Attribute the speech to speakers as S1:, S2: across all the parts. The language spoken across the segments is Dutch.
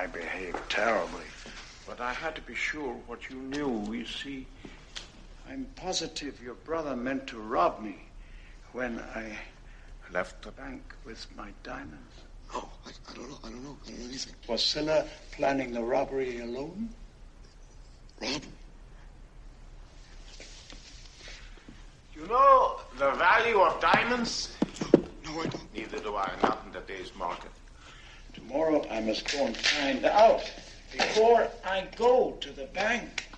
S1: I behaved terribly. But I had to be sure what you knew. You see, I'm positive your brother meant to rob me when I left the bank with my diamonds.
S2: Oh, I, I don't know. I don't know. I don't know anything.
S1: Was Silla planning the robbery alone?
S2: Rob?
S3: You know the value of diamonds?
S2: No, I don't.
S3: Neither do I, not in today's market.
S1: Tomorrow I must go and find out before I go to the bank.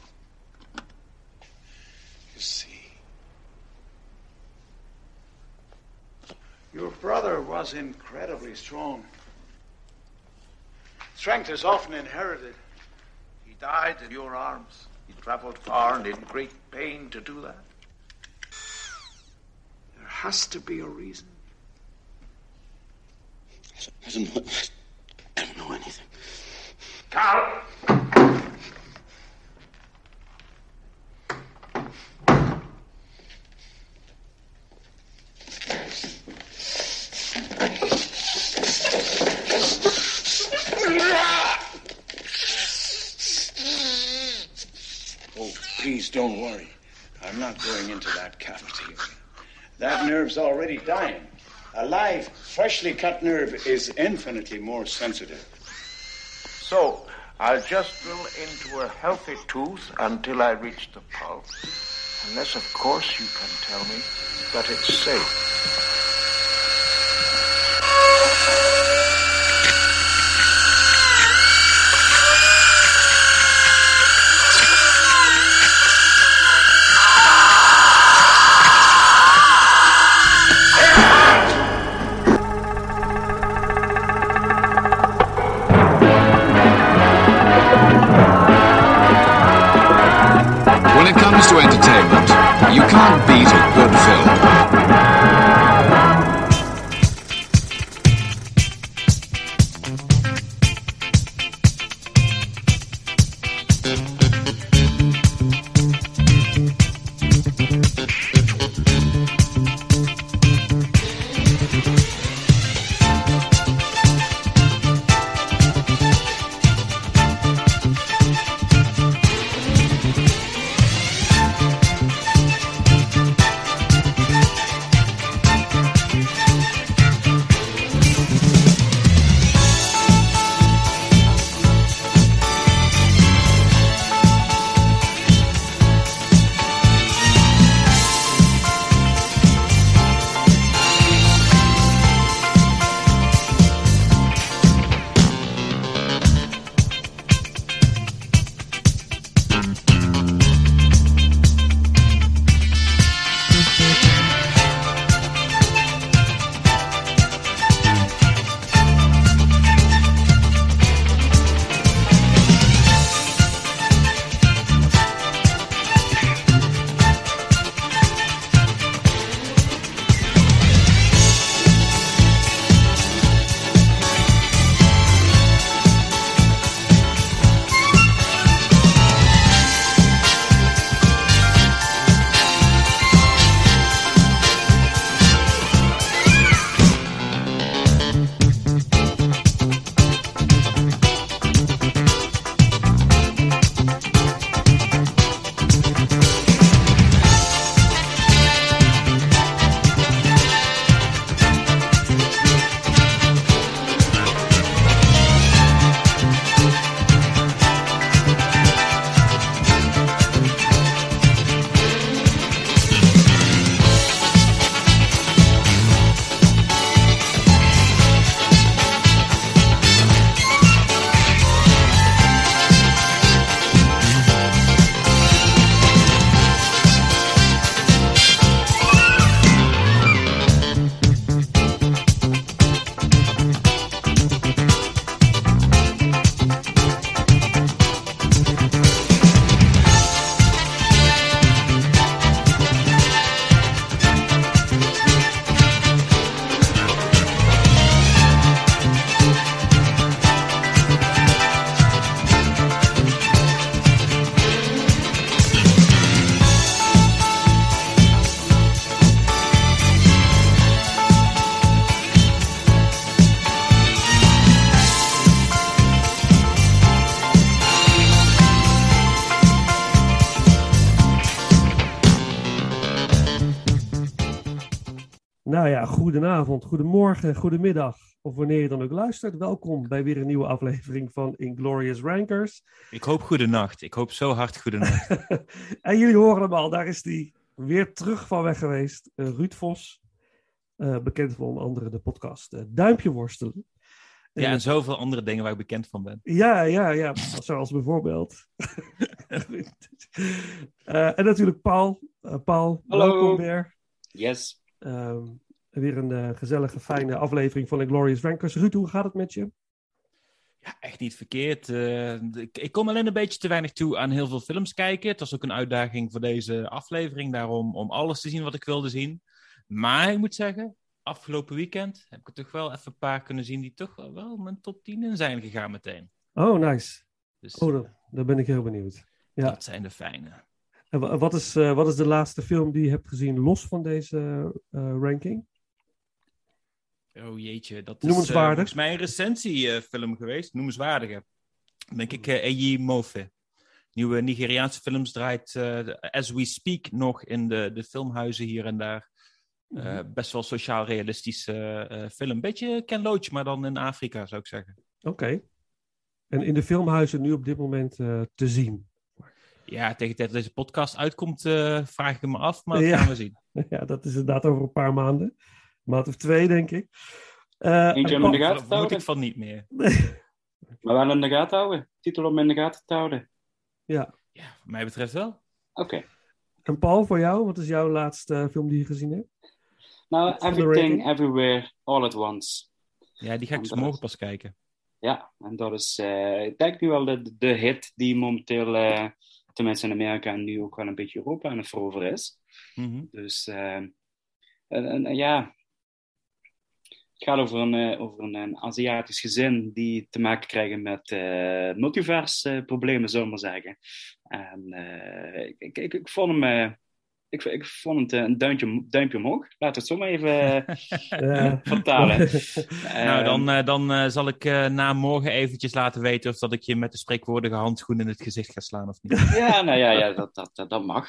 S1: You see, your brother was incredibly strong. Strength is often inherited.
S3: He died in your arms. He traveled far and in great pain to do that.
S1: There has to be a reason.
S2: I don't know. I don't know anything.
S3: Carl!
S1: Oh, please don't worry. I'm not going into that cavity. That nerve's already dying. A live, freshly cut nerve is infinitely more sensitive.
S3: So, I'll just drill into a healthy tooth until I reach the pulse. Unless, of course, you can tell me that it's safe.
S4: Goedenavond, goedemorgen, goedemiddag. Of wanneer je dan ook luistert, welkom bij weer een nieuwe aflevering van Inglorious Rankers.
S5: Ik hoop goede nacht. Ik hoop zo hard goede nacht.
S4: en jullie horen hem al, daar is die weer terug van weg geweest. Uh, Ruud Vos, uh, bekend van onder andere de podcast uh, Duimpje Worstelen.
S5: Ja, en zoveel andere dingen waar ik bekend van ben.
S4: Ja, ja, ja. Zoals bijvoorbeeld. en natuurlijk Paul. Paul,
S6: Hallo.
S4: welkom weer.
S6: Yes.
S4: Um, weer een uh, gezellige, fijne aflevering van Glorious Rankers. Ruud, hoe gaat het met je?
S5: Ja, echt niet verkeerd. Uh, ik, ik, kom alleen een beetje te weinig toe aan heel veel films kijken. Het was ook een uitdaging voor deze aflevering, daarom om alles te zien wat ik wilde zien. Maar ik moet zeggen, afgelopen weekend heb ik er toch wel even een paar kunnen zien die toch wel mijn top 10 in zijn gegaan meteen.
S4: Oh, nice.
S5: Dus,
S4: oh, daar, daar ben ik heel benieuwd. Ja.
S5: Dat zijn de fijne.
S4: En wat is, uh, wat is de laatste film die je hebt gezien los van deze uh, ranking?
S5: Oh jeetje, dat is. Uh, volgens mij een recensiefilm geweest. Noemenswaardige. Denk ik uh, Eyi Mofe. Nieuwe Nigeriaanse films draait as we speak nog in de, de filmhuizen hier en daar. Mm -hmm. Best wel sociaal realistische film. Beetje Ken Loach, maar dan in Afrika zou ik zeggen.
S4: Oké. Okay. En in de filmhuizen nu op dit moment te zien?
S5: Ja, tegen de tijd dat deze podcast uitkomt, vraag ik me af, maar dat
S4: ja.
S5: gaan we zien.
S4: Ja, dat is inderdaad over een paar maanden. Maand of twee, denk ik.
S6: Uh, Eentje om in de gaten
S5: Moet
S6: houden.
S5: ik van niet meer.
S6: maar wel in de gaten houden. Titel om in de gaten te houden.
S4: Ja.
S5: Ja, wat mij betreft wel.
S6: Oké. Okay.
S4: En Paul, voor jou, wat is jouw laatste film die je gezien hebt?
S6: Nou, Everything, Everywhere, All at Once.
S5: Ja, die ga ik dus morgen pas kijken.
S6: Ja, en dat is, uh, ik denk nu wel de, de hit die momenteel uh, tenminste in Amerika en nu ook wel een beetje Europa aan het veroveren is.
S5: Mm -hmm.
S6: Dus uh, en, en, ja, het gaat over een, uh, over een, Aziatisch gezin die te maken krijgen met uh, multiverse problemen, zullen we maar zeggen. En ik, ik, ik, vond hem. ik, ik vond het een duimpje, duimpje omhoog. Laten we het zo maar even vertalen.
S5: nou, dan, dan zal ik na morgen eventjes laten weten of dat ik je met de spreekwoordige handschoen in het gezicht ga slaan of niet.
S6: ja, nou ja, ja dat, dat, dat, dat mag.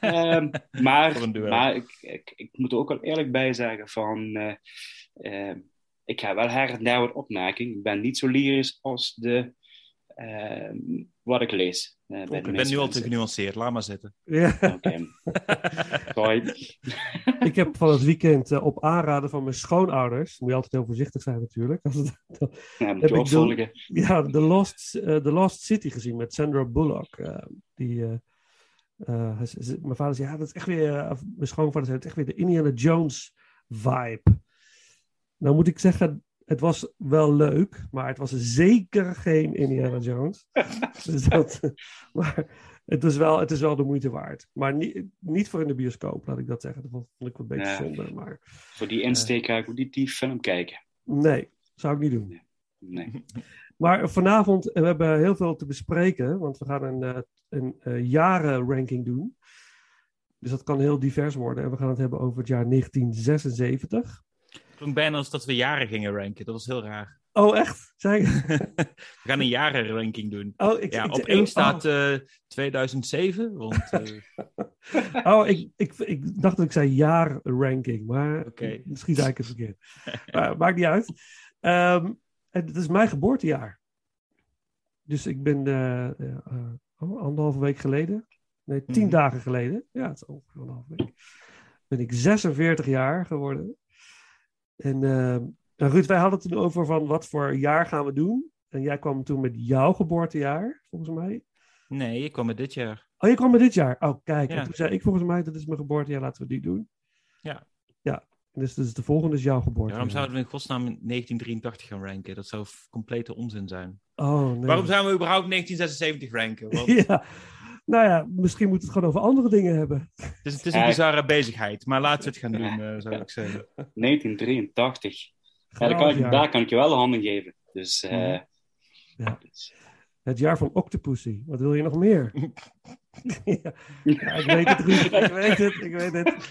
S6: Ehm, maar maar ik, ik, ik moet er ook wel eerlijk bij zeggen van... ehm, ik ga wel her en daar wat opmerking. Ik ben niet zo lyrisch als de... ehm, wat ik lees. Uh,
S5: ik ben nu al te genuanceerd, laat maar zitten.
S4: Ja.
S6: Okay. Sorry.
S4: ik heb van het weekend uh, op aanraden van mijn schoonouders, moet je altijd heel voorzichtig zijn natuurlijk. Als het, dan,
S6: ja, moet je opvolgen.
S4: Ja, The Lost, uh, The Lost City gezien met Sandra Bullock. die, mijn vader zei, ja, dat is echt weer, mijn schoonvader zei, het is echt weer de Indiana Jones vibe. Nou moet ik zeggen, het was wel leuk, maar het was zeker geen Indiana Jones. dus dat, maar het is, wel, het is wel de moeite waard. Maar niet, niet voor in de bioscoop, laat ik dat zeggen. Dat vond ik een beetje
S6: ja,
S4: zonde. Maar,
S6: voor die insteek ook niet die film kijken.
S4: Nee, zou ik niet doen.
S6: Nee. nee.
S4: Maar vanavond, we hebben heel veel te bespreken, want we gaan een, een, een, een jarenranking doen. Dus dat kan heel divers worden. En we gaan het hebben over het jaar 1976
S5: klonk bijna als dat we jaren gingen ranken. Dat was heel raar.
S4: Oh, echt?
S5: We gaan een jarenranking doen.
S4: Oh, ik,
S5: ja,
S4: ik,
S5: op één staat uh, 2007. Want, uh...
S4: oh, ik, ik, ik dacht dat ik zei jaarranking, maar
S5: okay.
S4: misschien zei ik het verkeerd. maar, maakt niet uit. Um, het is mijn geboortejaar. Dus ik ben uh, oh, anderhalve week geleden, nee, tien mm. dagen geleden, ja, het is ongeveer anderhalve week, ben ik 46 jaar geworden. En uh, Ruud, wij hadden het toen over van wat voor jaar gaan we doen. En jij kwam toen met jouw geboortejaar, volgens mij.
S5: Nee, ik kwam met dit jaar.
S4: Oh, je kwam met dit jaar? Oh, kijk.
S5: Ja.
S4: En toen zei ik volgens mij, dat is mijn geboortejaar, laten we die doen.
S5: Ja.
S4: Ja, dus, dus de volgende is jouw geboortejaar.
S5: Ja, waarom zouden we in godsnaam 1983 gaan ranken? Dat zou complete onzin zijn.
S4: Oh, nee.
S5: Waarom zouden we überhaupt 1976 ranken? Want...
S4: ja. Nou ja, misschien moeten we het gewoon over andere dingen hebben.
S5: Het is, het is een bizarre bezigheid, maar laten we het gaan doen, uh, zou ik zeggen.
S6: 1983. Ja, daar, kan ik, daar kan ik je wel de handen geven. Dus, uh,
S4: ja. Het jaar van Octopussy. Wat wil je nog meer? ja. ja, ik weet het, Ruud. Ik weet het, ik weet het.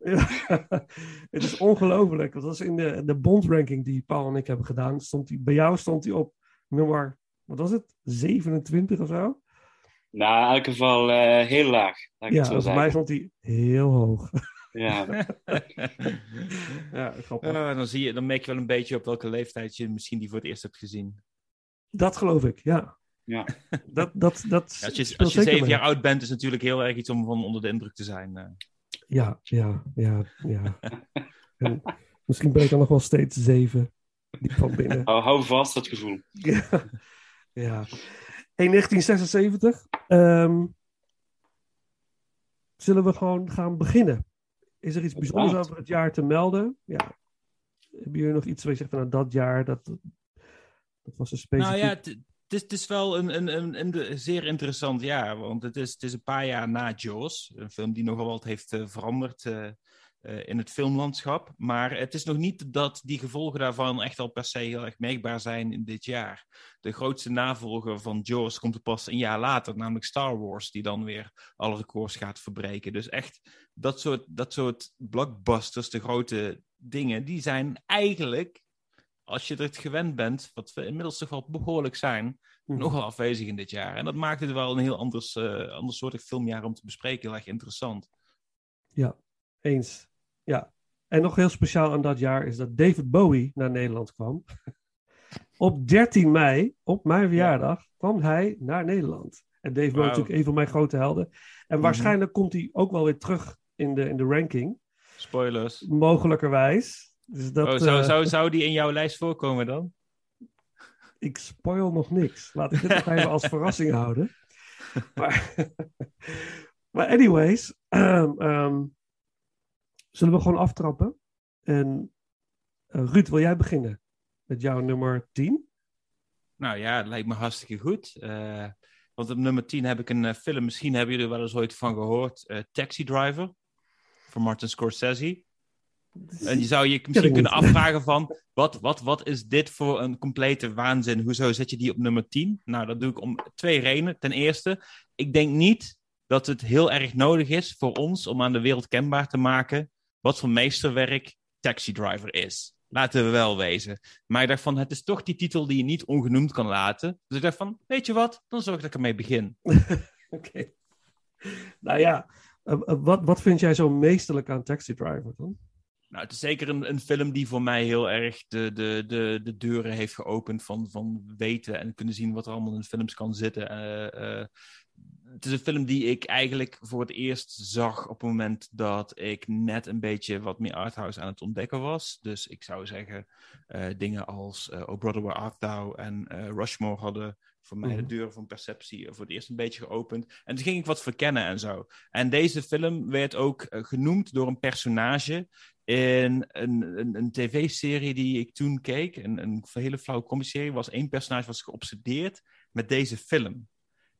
S4: het is ongelooflijk. Dat was in de, de bondranking die Paul en ik hebben gedaan. Stond die, bij jou stond hij op nummer, wat was het? 27 of zo?
S6: Nou, in elk geval uh, heel laag.
S4: ja, bij mij stond hij heel hoog.
S6: Ja,
S4: Ja, grappig.
S5: Oh, dan, zie je, dan merk je wel een beetje op welke leeftijd je misschien die voor het eerst hebt gezien.
S4: Dat geloof ik, ja.
S6: ja.
S4: Dat, dat, dat
S5: Ja, als je,
S4: speelt
S5: als je
S4: zeker
S5: zeven
S4: mee.
S5: jaar oud bent, is het natuurlijk heel erg iets om van onder de indruk te zijn. eh.
S4: Ja, ja, ja, ja. En misschien ben ik dan nog wel steeds zeven. Die van binnen.
S6: Hou, hou vast dat gevoel.
S4: Ja. ja. In 1976. ehm, zullen we gewoon gaan beginnen? Is er iets bijzonders over het jaar te melden? Ja. Hebben jullie nog iets waar je zegt van nou, dat jaar, dat, dat was een specifiek...
S5: Nou ja, het, is, het is wel een, een, een, een, een zeer interessant jaar. Want het is, het is een paar jaar na Jaws. Een film die nogal wat heeft eh, veranderd eh, eh, in het filmlandschap. Maar het is nog niet dat die gevolgen daarvan echt al per se heel erg merkbaar zijn in dit jaar. De grootste navolger van Jaws komt er pas een jaar later, namelijk Star Wars, die dan weer alle records gaat verbreken. Dus echt, dat soort, dat soort blockbusters, de grote dingen, die zijn eigenlijk, als je het gewend bent, wat we inmiddels toch wel behoorlijk zijn,
S4: Mhm.
S5: nogal afwezig in dit jaar. En dat maakt het wel een heel anders, eh andersoortig filmjaar om te bespreken. Heel erg interessant.
S4: Eens. Ja. En nog heel speciaal aan dat jaar is dat David Bowie naar Nederland kwam. Op 13 mei, op mijn verjaardag, kwam hij naar Nederland. En David Bowie is natuurlijk een van mijn grote helden. En waarschijnlijk komt hij ook wel weer terug in de, in de ranking.
S5: Spoilers.
S4: Mogelijkerwijs. Dus dat,
S5: oh, zou,
S4: eh,
S5: zou, zou die in jouw lijst voorkomen dan?
S4: Ik spoil nog niks. Laat ik dit nog even als verrassing houden. Maar, maar anyways, ehm, zullen we gewoon aftrappen? En eh, Ruud, wil jij beginnen met jouw nummer 10?
S5: Nou ja, het lijkt me hartstikke goed. Eh, want op nummer 10 heb ik een eh, film, misschien hebben jullie er wel eens ooit van gehoord. eh, Taxi Driver, van Martin Scorsese. En je zou je misschien kunnen afvragen van, wat, wat, wat is dit voor een complete waanzin? Hoezo zet je die op nummer 10? Nou, dat doe ik om twee redenen. Ten eerste, ik denk niet dat het heel erg nodig is voor ons om aan de wereld kenbaar te maken wat voor meesterwerk Taxi Driver is. Laten we wel wezen. Maar ik dacht van, het is toch die titel die je niet ongenoemd kan laten. Dus ik dacht van, weet je wat? Dan zorg dat ik ermee begin.
S4: Oké. Nou ja, eh, eh, wat, wat vind jij zo meesterlijk aan Taxi Driver dan?
S5: Nou, het is zeker een, een film die voor mij heel erg de, de, de, de deuren heeft geopend van, van weten en kunnen zien wat er allemaal in films kan zitten. Eh, het is een film die ik eigenlijk voor het eerst zag op het moment dat ik net een beetje wat meer arthouse aan het ontdekken was. Dus ik zou zeggen, eh, dingen als eh Oh Brother Where Art Thou en eh, Rushmore hadden voor mij de
S4: Mhm.
S5: deuren van perceptie voor het eerst een beetje geopend. En toen ging ik wat verkennen en zo. En deze film werd ook genoemd door een personage in een, een, een tv-serie die ik toen keek. Een, een hele flauwe comedy-serie. Was één personage was geobsedeerd met deze film.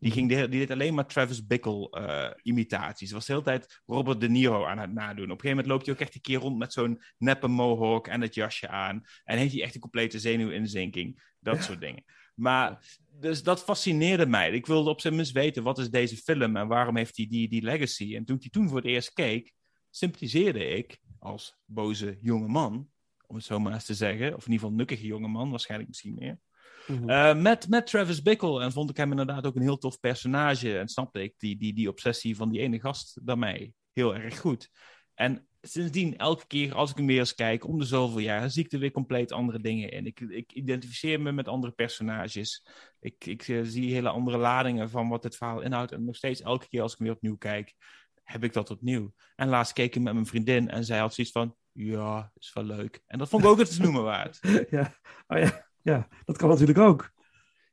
S5: Die, ging de, die deed alleen maar Travis Bickle eh, imitaties. Was de hele tijd Robert De Niro aan het nadoen. Op een gegeven moment loopt hij ook echt een keer rond met zo'n neppe mohawk en het jasje aan. En heeft hij echt een complete zenuwinzinking. Dat soort dingen. Maar dus dat fascineerde mij. Ik wilde op zijn minst weten, wat is deze film en waarom heeft hij die, die legacy? En toen ik die toen voor het eerst keek, sympathiseerde ik als boze jonge man, om het zo maar eens te zeggen. Of in ieder geval nukkige jonge man, waarschijnlijk misschien meer.
S4: Mhm.
S5: Eh, met, met Travis Bickle. En vond ik hem inderdaad ook een heel tof personage. En snapte ik die, die, die obsessie van die ene gast daarmee heel erg goed. En sindsdien, elke keer als ik hem weer eens kijk, om de zoveel jaar, zie ik er weer compleet andere dingen in. Ik, ik identificeer me met andere personages. Ik, ik eh, zie hele andere ladingen van wat het verhaal inhoudt. En nog steeds, elke keer als ik hem weer opnieuw kijk, heb ik dat opnieuw. En laatst keek ik met mijn vriendin en zij had zoiets van, ja, is wel leuk. En dat vond ik ook het noemen waard.
S4: ja. Oh, ja. Ja, dat kan natuurlijk ook.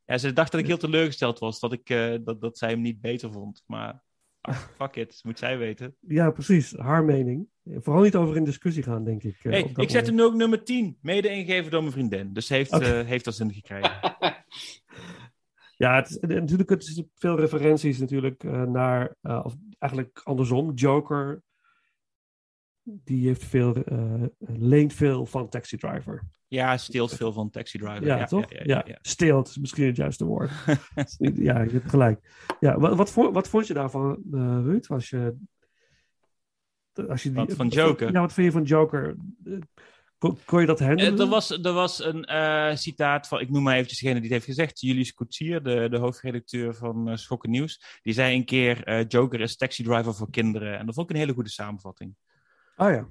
S5: Ja, ze dacht dat ik heel teleurgesteld was dat, ik, eh, dat, dat zij hem niet beter vond. Maar ach, fuck it, moet zij weten.
S4: Ja, precies. Haar mening. Vooral niet over in discussie gaan, denk ik. eh,
S5: Hey,
S4: op dat
S5: ik zet hem nu ook nummer 10, mede ingegeven door mijn vriendin. Dus ze heeft,
S4: Oké.
S5: eh, heeft er zin gekregen.
S4: Ja, het is, natuurlijk, het is veel referenties natuurlijk eh, naar, eh, of eigenlijk andersom, Joker. Die heeft veel, eh, leent veel van Taxi Driver.
S5: Ja, steelt veel van Taxi Driver.
S4: Ja, toch? Ja, steelt is misschien het juiste woord. Ja, je hebt gelijk. Ja, wat, wat, vond, wat vond je daarvan, eh Ruud? Als je, als je die,
S5: Wat, van Joker?
S4: Ja, wat vind je van Joker? Eh, Kon, kon je dat handelen?
S5: Er, was, er was een citaat van, ik noem maar eventjes degene die het heeft gezegd, Julius Koetsier, de, de hoofdredacteur van Schokken Nieuws. Die zei een keer, Joker is taxi driver voor kinderen. En dat vond ik een hele goede samenvatting.
S4: Oh ja.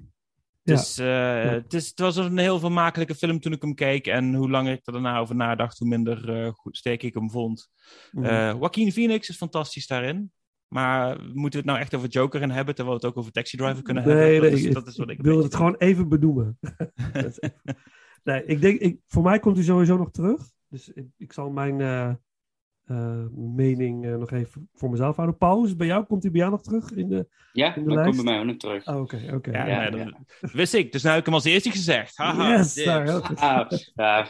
S5: Dus eh, het, is, het was een heel vermakelijke film toen ik hem keek. En hoe langer ik er daarna over nadacht, hoe minder eh, goed, sterk ik hem vond.
S4: Mhm.
S5: Eh Joaquin Phoenix is fantastisch daarin. Maar moeten we het nou echt over Joker in hebben, terwijl we het ook over Taxi Driver kunnen
S4: nee,
S5: hebben?
S4: nee,
S5: dat, is,
S4: ik,
S5: dat is wat ik
S4: ik wilde het gewoon even benoemen. Nee, ik denk, ik, voor mij komt hij sowieso nog terug. Dus ik, ik zal mijn eh, mening eh, nog even voor mezelf houden. Het bij jou? Komt hij bij jou nog terug? In de...
S6: Ja,
S4: In de
S6: dat
S4: lijst?
S6: komt bij mij ook nog terug.
S4: Oh, Oké, oké.
S5: Ja,
S6: Ja,
S5: nee,
S6: ja.
S5: dat wist ik. Dus nu heb ik hem als eerste gezegd. Haha,
S4: Yes, daar, heel goed.
S6: Ah.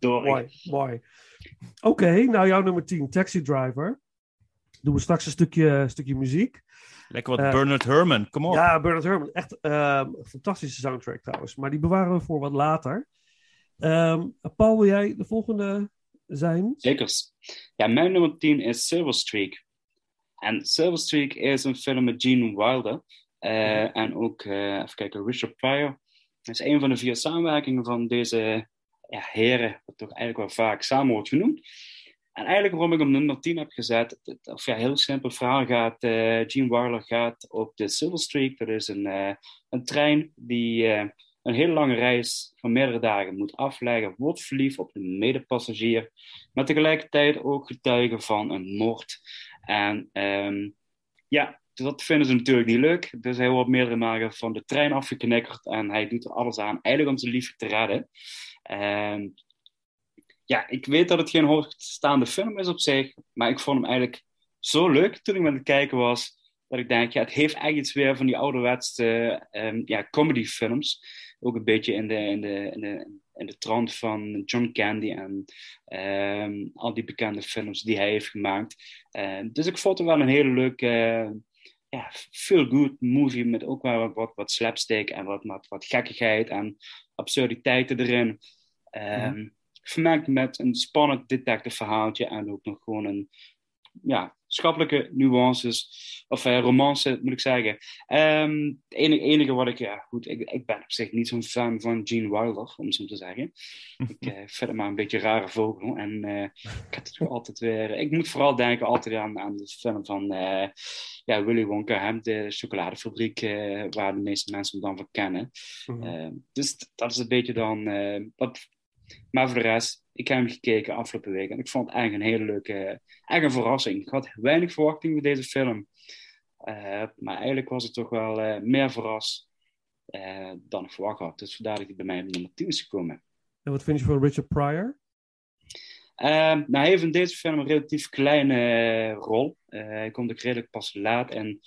S4: Mooi, mooi. Oké, nou jouw nummer 10, Taxi Driver. Doen we straks een stukje, stukje muziek.
S5: Lekker wat
S4: Eh,
S5: Bernard Herrmann, kom op.
S4: Ja, Bernard Herrmann. Echt ehm, een fantastische soundtrack trouwens. Maar die bewaren we voor wat later. Ehm, Paul, wil jij de volgende zijn?
S6: Zekers. Ja, mijn nummer 10 is Silver Streak. En Silver Streak is een film met Gene Wilder. eh, En ook, eh, even kijken, Richard Pryor. Dat is een van de vier samenwerkingen van deze ja, heren, wat toch eigenlijk wel vaak samen wordt genoemd. En eigenlijk waarom ik hem nummer 10 heb gezet, of ja, heel simpel verhaal gaat, eh, Gene Wilder gaat op de Silver Streak. Dat is een, een trein die een hele lange reis van meerdere dagen moet afleggen, wordt verliefd op een medepassagier, maar tegelijkertijd ook getuige van een moord. En ehm, ja, dat vinden ze natuurlijk niet leuk. Dus hij wordt meerdere malen van de trein afgeknikkerd en hij doet er alles aan, eigenlijk om zijn liefde te redden. Ehm, ja, ik weet dat het geen hoogstaande film is op zich, maar ik vond hem eigenlijk zo leuk toen ik met het kijken was, dat ik denk, ja, het heeft echt iets weer van die ouderwetse ehm ja, comedyfilms. Ook een beetje in de, in de, in de, in de trant van John Candy en ehm, al die bekende films die hij heeft gemaakt. Eh, dus ik vond het wel een hele leuke, ja, feel-good movie met ook wel wat, wat slapstick en wat, wat, wat gekkigheid en absurditeiten erin. Vermaakt met een spannend detective verhaaltje en ook nog gewoon een ja, schappelijke nuances, of eh, romance moet ik zeggen. Ehm, het enige, enige wat ik, ja goed, ik, ik ben op zich niet zo'n fan van Gene Wilder, om zo te zeggen. ik eh, vind hem maar een beetje een rare vogel en eh, ik heb het altijd weer, ik moet vooral denken altijd aan, aan de film van ja, Willy Wonka, hè, de chocoladefabriek, waar de meeste mensen hem dan van kennen.
S4: Mhm.
S6: Eh, dus dat is een beetje dan. wat... Maar voor de rest, ik heb hem gekeken afgelopen week en ik vond het eigenlijk een hele leuke, eigenlijk een verrassing. Ik had weinig verwachting met deze film. Eh, maar eigenlijk was het toch wel eh, meer verrast eh, dan ik verwacht had. Dus vandaar dat hij bij mij op nummer 10 is gekomen.
S4: En wat vind je van Richard Pryor?
S6: Ehm, nou, hij heeft in deze film een relatief kleine rol. Hij komt ook redelijk pas laat in,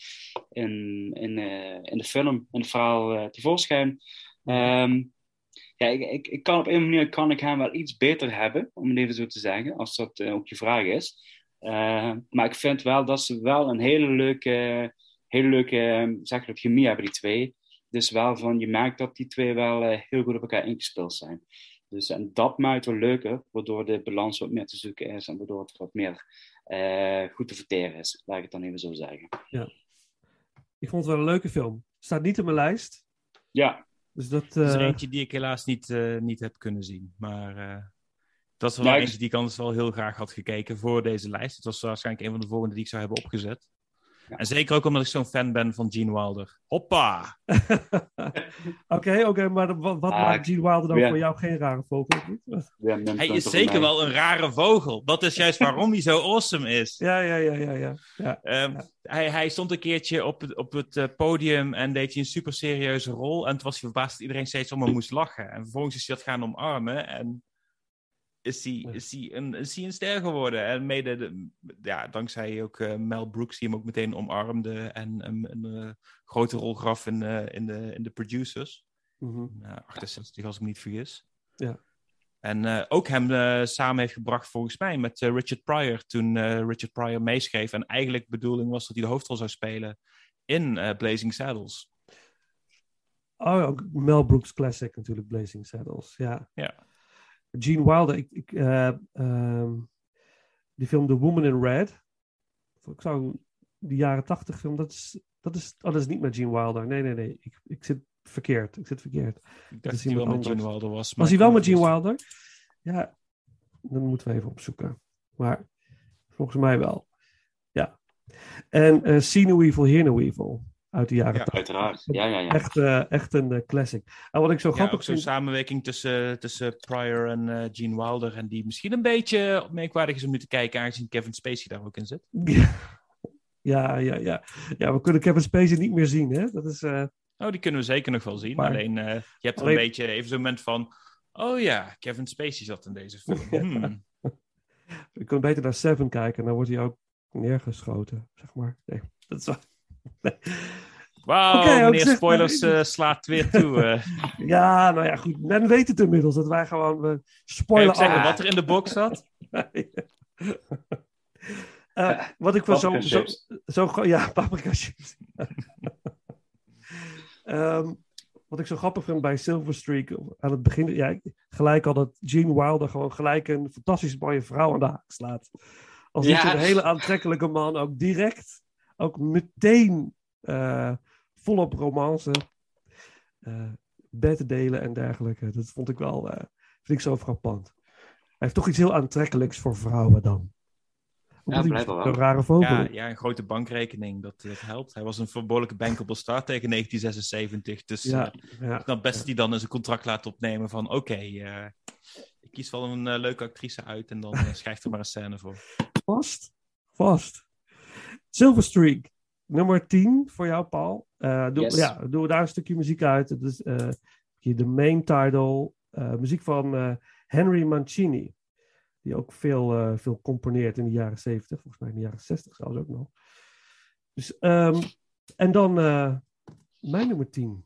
S6: in, in, in de film, in het verhaal tevoorschijn. Ehm, ja, ik, ik, ik kan op een manier kan ik hem wel iets beter hebben, om het even zo te zeggen, als dat eh, ook je vraag is. Eh, maar ik vind wel dat ze wel een hele leuke, hele leuke eh, zeg dat, chemie hebben, die twee. Dus wel van, je merkt dat die twee wel eh, heel goed op elkaar ingespeeld zijn. Dus, en dat maakt het wel leuker, waardoor de balans wat meer te zoeken is en waardoor het wat meer goed te verteren is. Laat ik het dan even zo zeggen.
S4: Ik vond het wel een leuke film. Staat niet op mijn lijst.
S6: Ja,
S4: Dus dat...
S5: Het is er
S4: eh,
S5: eentje die ik helaas niet, eh, niet heb kunnen zien. Maar eh, dat is wel
S6: Ja, ik-
S5: eentje die ik anders wel heel graag had gekeken voor deze lijst. Het was waarschijnlijk een van de volgende die ik zou hebben opgezet.
S6: Ja.
S5: En zeker ook omdat ik zo'n fan ben van Gene Wilder. Hoppa!
S4: Oké, oké, maar wat, wat
S6: Ah,
S4: maakt Gene Wilder dan
S6: ja.
S4: voor jou geen rare vogel?
S5: Hij is zeker wel een rare vogel. Dat is juist waarom hij zo awesome is.
S4: Ja, ja, ja, ja, ja. ja.
S5: Ehm, hij, hij stond een keertje op het, op het eh, podium en deed hij een super serieuze rol. En toen was hij verbaasd dat iedereen steeds om hem moest lachen. En vervolgens is hij dat gaan omarmen. En is hij,
S4: Ja.
S5: is hij, een, is hij een ster geworden. En mede, de- ja, dankzij ook eh, Mel Brooks, die hem ook meteen omarmde. En een, een eh, grote rol gaf in, eh, in, de, in de producers. Uh, 68, als ik me niet vergis.
S4: Ja.
S5: En eh, ook hem eh, samen heeft gebracht, volgens mij, met Richard Pryor. Toen eh, Richard Pryor meeschreef. En eigenlijk de bedoeling was dat hij de hoofdrol zou spelen in eh, Blazing Saddles.
S4: Oh, ook Mel Brooks classic natuurlijk, Blazing Saddles. Ja.
S5: Ja.
S4: Gene Wilder, ik, ik, eh, ehm, die film The Woman in Red. Ik zou die jaren tachtig film, dat is, dat is, oh, dat is niet met Gene Wilder. Nee, nee, nee. Ik, ik zit verkeerd. Ik zit verkeerd.
S5: Ik dacht dat hij wel met Gene. Wilder was.
S4: Was hij wel met Gene Wilder? Ja, dan moeten we even opzoeken. Maar volgens mij wel. Ja. En eh See No Evil, Hear No Evil. Uit de jaren
S5: Ja,
S4: 80.
S6: Uiteraard. Ja, ja, ja.
S4: Echt, eh, echt een eh, classic. En wat ik zo
S5: Ja,
S4: grappig
S5: ook zo'n
S4: vind...
S5: samenwerking tussen, tussen Pryor en eh, Gene Wilder. En die misschien een beetje merkwaardig is om nu te kijken, aangezien Kevin Spacey daar ook in zit.
S4: Ja, ja, ja. Ja, we kunnen Kevin Spacey niet meer zien, hè? Dat is...
S5: Oh, die kunnen we zeker nog wel zien.
S4: Maar-
S5: Alleen, je hebt
S4: Alleen-
S5: een beetje even zo'n moment van... Oh ja, Kevin Spacey zat in deze film. Hmm.
S4: Je kunt beter naar Seven kijken en dan wordt hij ook neergeschoten, zeg maar. Nee, dat is wel...
S5: Wauw, meneer
S4: zeg
S5: Spoilers eh, slaat weer toe. eh.
S4: Ja, nou ja, goed. Men weet het inmiddels, dat wij gewoon...
S5: Je
S4: spoilen
S5: ook zeggen wat er in de box zat?
S4: Eh, wat ik van zo, zo, zo, Ja, paprika chips. Ehm, wat ik zo grappig vind bij Silver Streak aan het begin, ja, gelijk al dat Gene Wilder gewoon gelijk een fantastisch mooie vrouw aan de haak slaat. Als
S6: Ja.
S4: niet een hele aantrekkelijke man, ook direct, ook meteen eh, volop romance, eh beddelen en dergelijke. Dat vond ik wel, eh, vind ik zo frappant. Hij heeft toch iets heel aantrekkelijks voor vrouwen dan.
S6: Blijkbaar wel.
S4: Een rare vogel.
S5: Ja, ja, een grote bankrekening, dat, dat helpt. Hij was een verbehoorlijke bankable star tegen 1976. Dus
S4: Ja, ja.
S5: dan best die dan eens een contract laten opnemen van... Oké, eh, ik kies wel een leuke actrice uit en dan schrijf er maar een scène voor.
S4: Vast. Vast. Silver Streak, nummer 10 voor jou, Paul. Eh doe,
S6: Yes.
S4: ja, doen we daar een stukje muziek uit. Het is eh, hier de main title. eh, muziek van Henry Mancini. Die ook veel, veel componeert in de jaren 70. Volgens mij in de jaren 60 zelfs ook nog. Dus, ehm, en dan mijn nummer 10.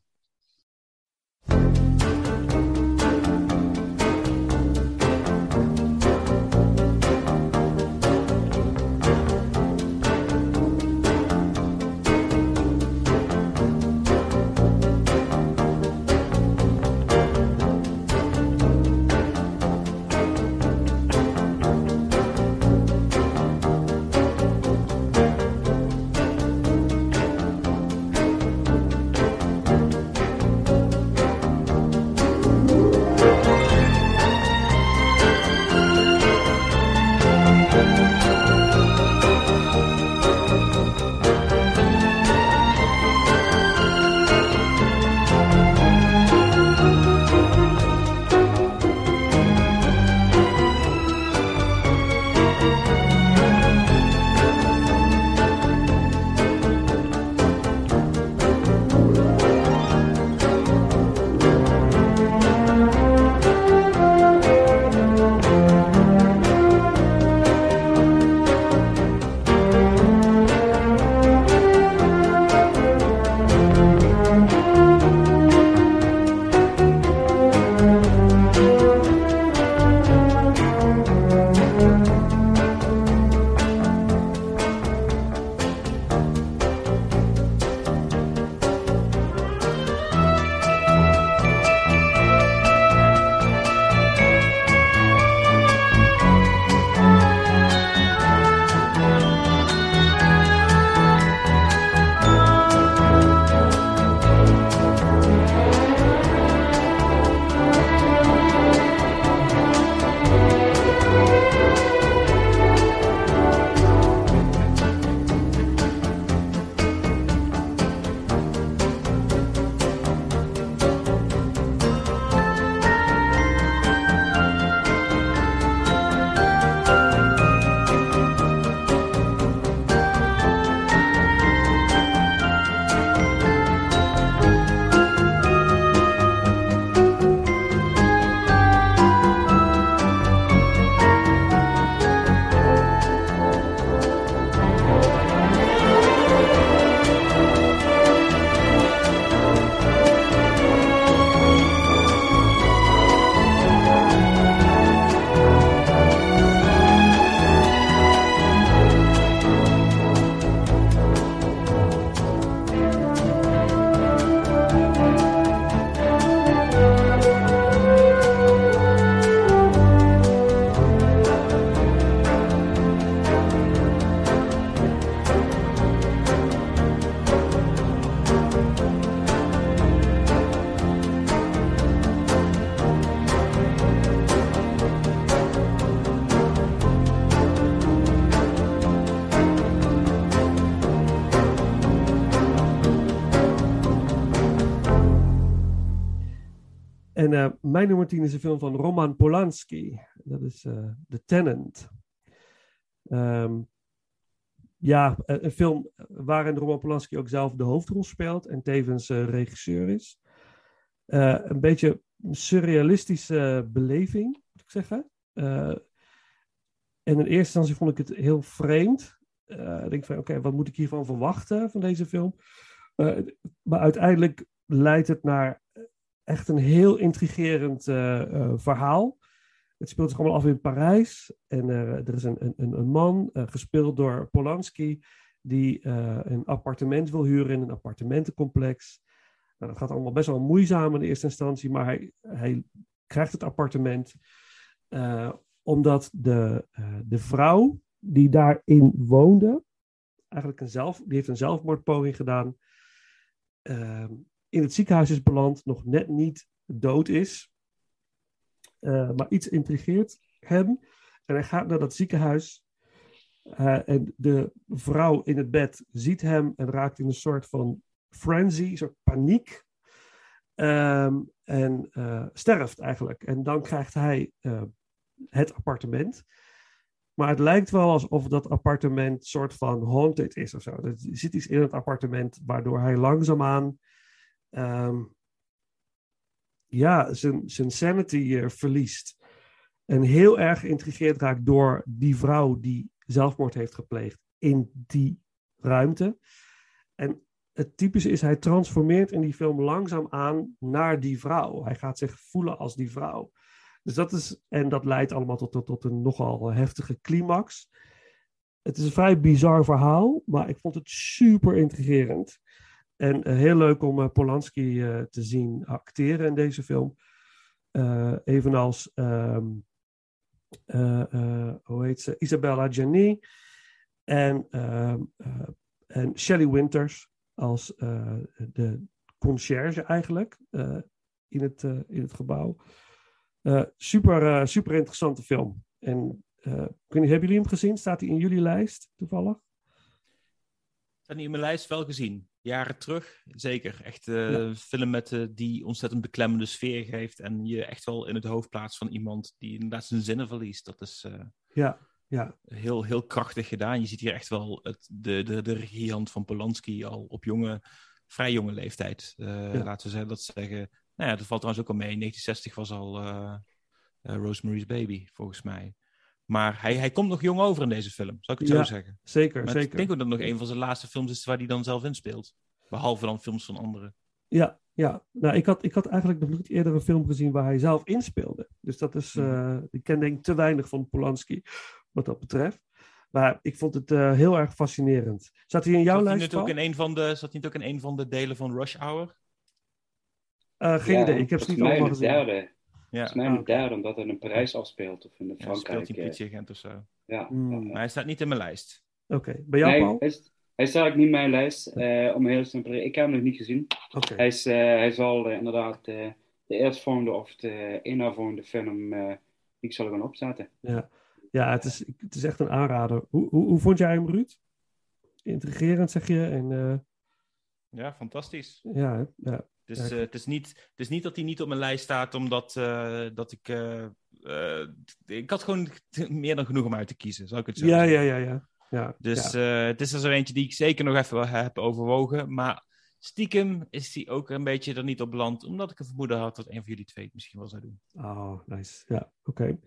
S4: Mijn nummer 10 is een film van Roman Polanski. Dat is eh The Tenant. Ehm, ja, een een film waarin Roman Polanski ook zelf de hoofdrol speelt en tevens eh, regisseur is. Eh, een beetje surrealistische beleving, moet ik zeggen. Eh, en in eerste instantie vond ik het heel vreemd. Eh, ik denk van, oké, wat moet ik hiervan verwachten van deze film? Eh, maar uiteindelijk leidt het naar echt een heel intrigerend eh, eh, verhaal. Het speelt zich allemaal af in Parijs. En eh, er is een, een, een man, gespeeld door Polanski, die een appartement wil huren in een appartementencomplex. Nou, dat gaat allemaal best wel moeizaam in eerste instantie, maar hij, hij krijgt het appartement omdat de, de vrouw die daarin woonde, eigenlijk een zelf, die heeft een zelfmoordpoging gedaan, eh, in het ziekenhuis is beland, nog net niet dood is. Eh, maar iets intrigeert hem. En hij gaat naar dat ziekenhuis. eh, en de vrouw in het bed ziet hem en raakt in een soort van frenzy, een soort paniek. Ehm, en eh, sterft eigenlijk. En dan krijgt hij het appartement. Maar het lijkt wel alsof dat appartement soort van haunted is of zo. Er zit iets in het appartement waardoor hij langzaamaan ehm, ja, zijn, sanity eh, verliest. En heel erg geïntrigeerd raakt door die vrouw die zelfmoord heeft gepleegd in die ruimte. En het typische is, hij transformeert in die film langzaam aan naar die vrouw. Hij gaat zich voelen als die vrouw. Dus dat is, en dat leidt allemaal tot, tot, tot een nogal heftige climax. Het is een vrij bizar verhaal, maar ik vond het super intrigerend. En eh, heel leuk om eh, Polanski eh, te zien acteren in deze film. Evenals, ehm, eh, eh, hoe heet ze? Isabella Gianni. En, ehm, eh, en Shelley Winters als de conciërge eigenlijk in, het, in het gebouw. Super, super interessante film. En hebben jullie hem gezien? Staat hij in jullie lijst toevallig?
S5: Staat niet in mijn lijst wel gezien. Jaren terug, zeker. Echt eh,
S4: Ja.
S5: een film met, eh, die ontzettend beklemmende sfeer geeft. En je echt wel in het hoofd plaatst van iemand die inderdaad zijn zinnen verliest. Dat is eh,
S4: Ja, ja,
S5: heel, heel krachtig gedaan. Je ziet hier echt wel het, de, de, de regiehand van Polanski al op jonge, vrij jonge leeftijd. Eh,
S4: Ja.
S5: Laten we zeggen, dat zeggen. Nou ja, dat valt trouwens ook al mee. In 1960 was al eh, eh, Rosemary's Baby, volgens mij. Maar hij, hij komt nog jong over in deze film, zou ik het
S4: Ja,
S5: zo zeggen.
S4: zeker,
S5: Maar
S4: zeker.
S5: ik denk ook dat het nog een van zijn laatste films is waar hij dan zelf in speelt. Behalve dan films van anderen.
S4: Ja, ja. Nou, ik had, ik had eigenlijk nog niet eerder een film gezien waar hij zelf inspeelde. Dus dat is, eh, ik ken denk ik te weinig van Polanski wat dat betreft. Maar ik vond het eh, heel erg fascinerend. Zat hij in jouw
S5: Zat hij
S4: lijst?
S5: niet ook in een van de, zat hij niet ook in een van de delen van Rush Hour?
S4: Eh, geen
S6: Ja,
S4: idee, ik heb ze niet allemaal gezien.
S6: derde.
S5: Ja,
S6: Volgens mij
S4: Ah,
S6: de
S4: oké.
S6: derde, omdat het in Parijs afspeelt of in
S5: ja
S6: Frankrijk.
S5: speelt hij
S6: eh,
S5: politieagent of zo.
S6: ja,
S4: Hmm.
S6: ja.
S5: Maar hij staat niet in mijn lijst.
S4: Oké, bij jou
S6: Nee,
S4: Paul?
S6: hij, is- hij staat ook niet in mijn lijst. eh, om heel simpel Ik heb hem nog niet gezien.
S4: Oké,
S6: Hij, is, eh, hij zal inderdaad eh, de eerstvolgende of de eennavolgende film eh, die ik zal gaan opzetten.
S4: ja. Ja, het is, het is echt een aanrader. Hoe, hoe, hoe vond jij hem, Ruud? Intrigerend, zeg je? En, eh,
S5: Ja, fantastisch.
S4: ja, ja,
S5: Dus eh, het, is niet, het is niet dat hij niet op mijn lijst staat, omdat eh, dat ik... eh, eh, ik had gewoon meer dan genoeg om uit te kiezen, zou ik het zo
S4: ja,
S5: zeggen.
S4: ja, ja, ja. ja,
S5: Dus
S4: ja.
S5: eh, het is er zo eentje die ik zeker nog even wel heb overwogen. Maar stiekem is die ook een beetje er niet op beland, omdat ik een vermoeden had dat een van jullie twee het misschien wel zou doen.
S4: Oh, nice. Ja, oké.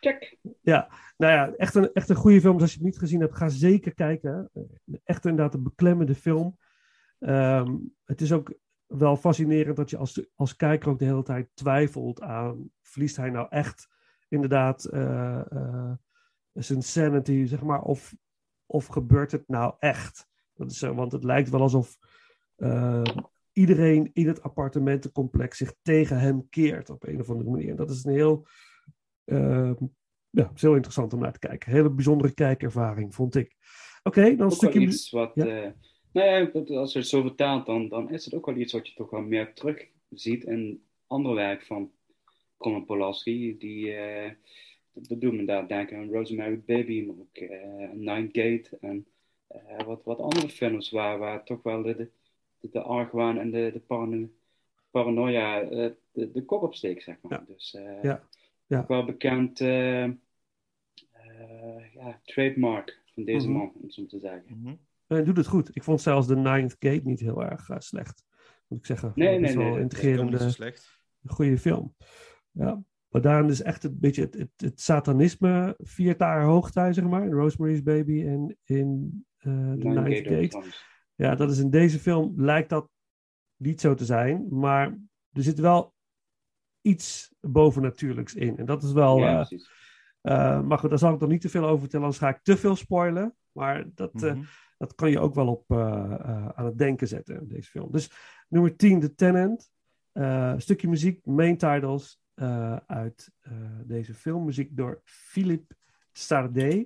S6: Check.
S4: Ja, nou ja, echt een, echt een goede film. Dus als je het niet gezien hebt, ga zeker kijken. Echt inderdaad een beklemmende film. Ehm, het is ook wel fascinerend dat je als, als kijker ook de hele tijd twijfelt aan... verliest hij nou echt inderdaad eh, eh, zijn sanity, zeg maar? Of, of gebeurt het nou echt? Dat is, want het lijkt wel alsof eh, iedereen in het appartementencomplex zich tegen hem keert op een of andere manier. En dat is een heel... ja, is heel interessant om naar te kijken. Hele bijzondere kijkervaring, vond ik. Oké, dan een stukje...
S6: iets wat...
S4: Ja.
S6: Ja, dat- als je het zo vertaalt, dan, dan is het ook wel iets wat je toch wel meer terug ziet in ander werk van Roman Polanski. Die, eh, dat doet me daar denken aan Rosemary Baby, maar ook eh, Nine Gate en eh, wat, wat andere films waar, waar toch wel de, de, de argwaan en de, de parano- paranoia eh, de, de kop opsteekt, zeg maar.
S4: Ja.
S6: Dus eh,
S4: Ja. Ja.
S6: ook wel bekend eh, eh, ja, trademark van deze
S4: Mhm.
S6: man, om het zo te zeggen.
S5: Mhm.
S4: Hij doet het goed. Ik vond zelfs de Ninth Gate niet heel erg eh, slecht. Moet ik zeggen.
S6: Nee, nee,
S4: wel
S6: nee,
S5: niet
S4: integrerende,
S5: slecht.
S4: goede film. Ja. Maar daarin is echt een beetje het, het, het satanisme viert daar hoogtij, zeg maar. In Rosemary's Baby en in eh The Ninth
S6: Gate.
S4: Ja, dat is in deze film lijkt dat niet zo te zijn. Maar er zit wel iets bovennatuurlijks in. En dat is wel...
S6: ja, precies.
S4: eh, maar goed, daar zal ik nog niet te veel over vertellen, anders ga ik te veel spoilen. Maar dat, eh,
S5: Mhm.
S4: Dat kan je ook wel op eh, eh, aan het denken zetten, deze film. Dus nummer 10, The Tenant. Eh, stukje muziek, main titles uit deze film. Muziek door Philippe Sardé.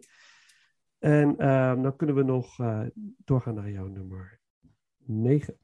S4: En ehm, dan kunnen we nog eh, doorgaan naar jouw nummer 9.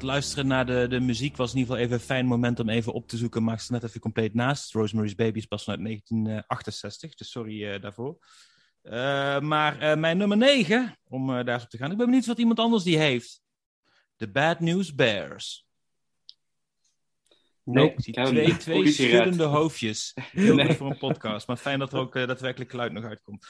S5: Dat luisteren naar de, de muziek was in ieder geval even een fijn moment om even op te zoeken. Maar ik net even compleet naast. Rosemary's Baby is pas vanuit 1968, dus sorry eh, daarvoor. Eh, maar eh, mijn nummer 9, om daar eens op te gaan. Ik ben benieuwd wat iemand anders die heeft. The Bad News Bears.
S6: Nee,
S5: Ik zie twee, schuddende hoofdjes. Heel
S6: Nee.
S5: goed voor een podcast. Maar fijn dat er ook eh, daadwerkelijk geluid nog uitkomt.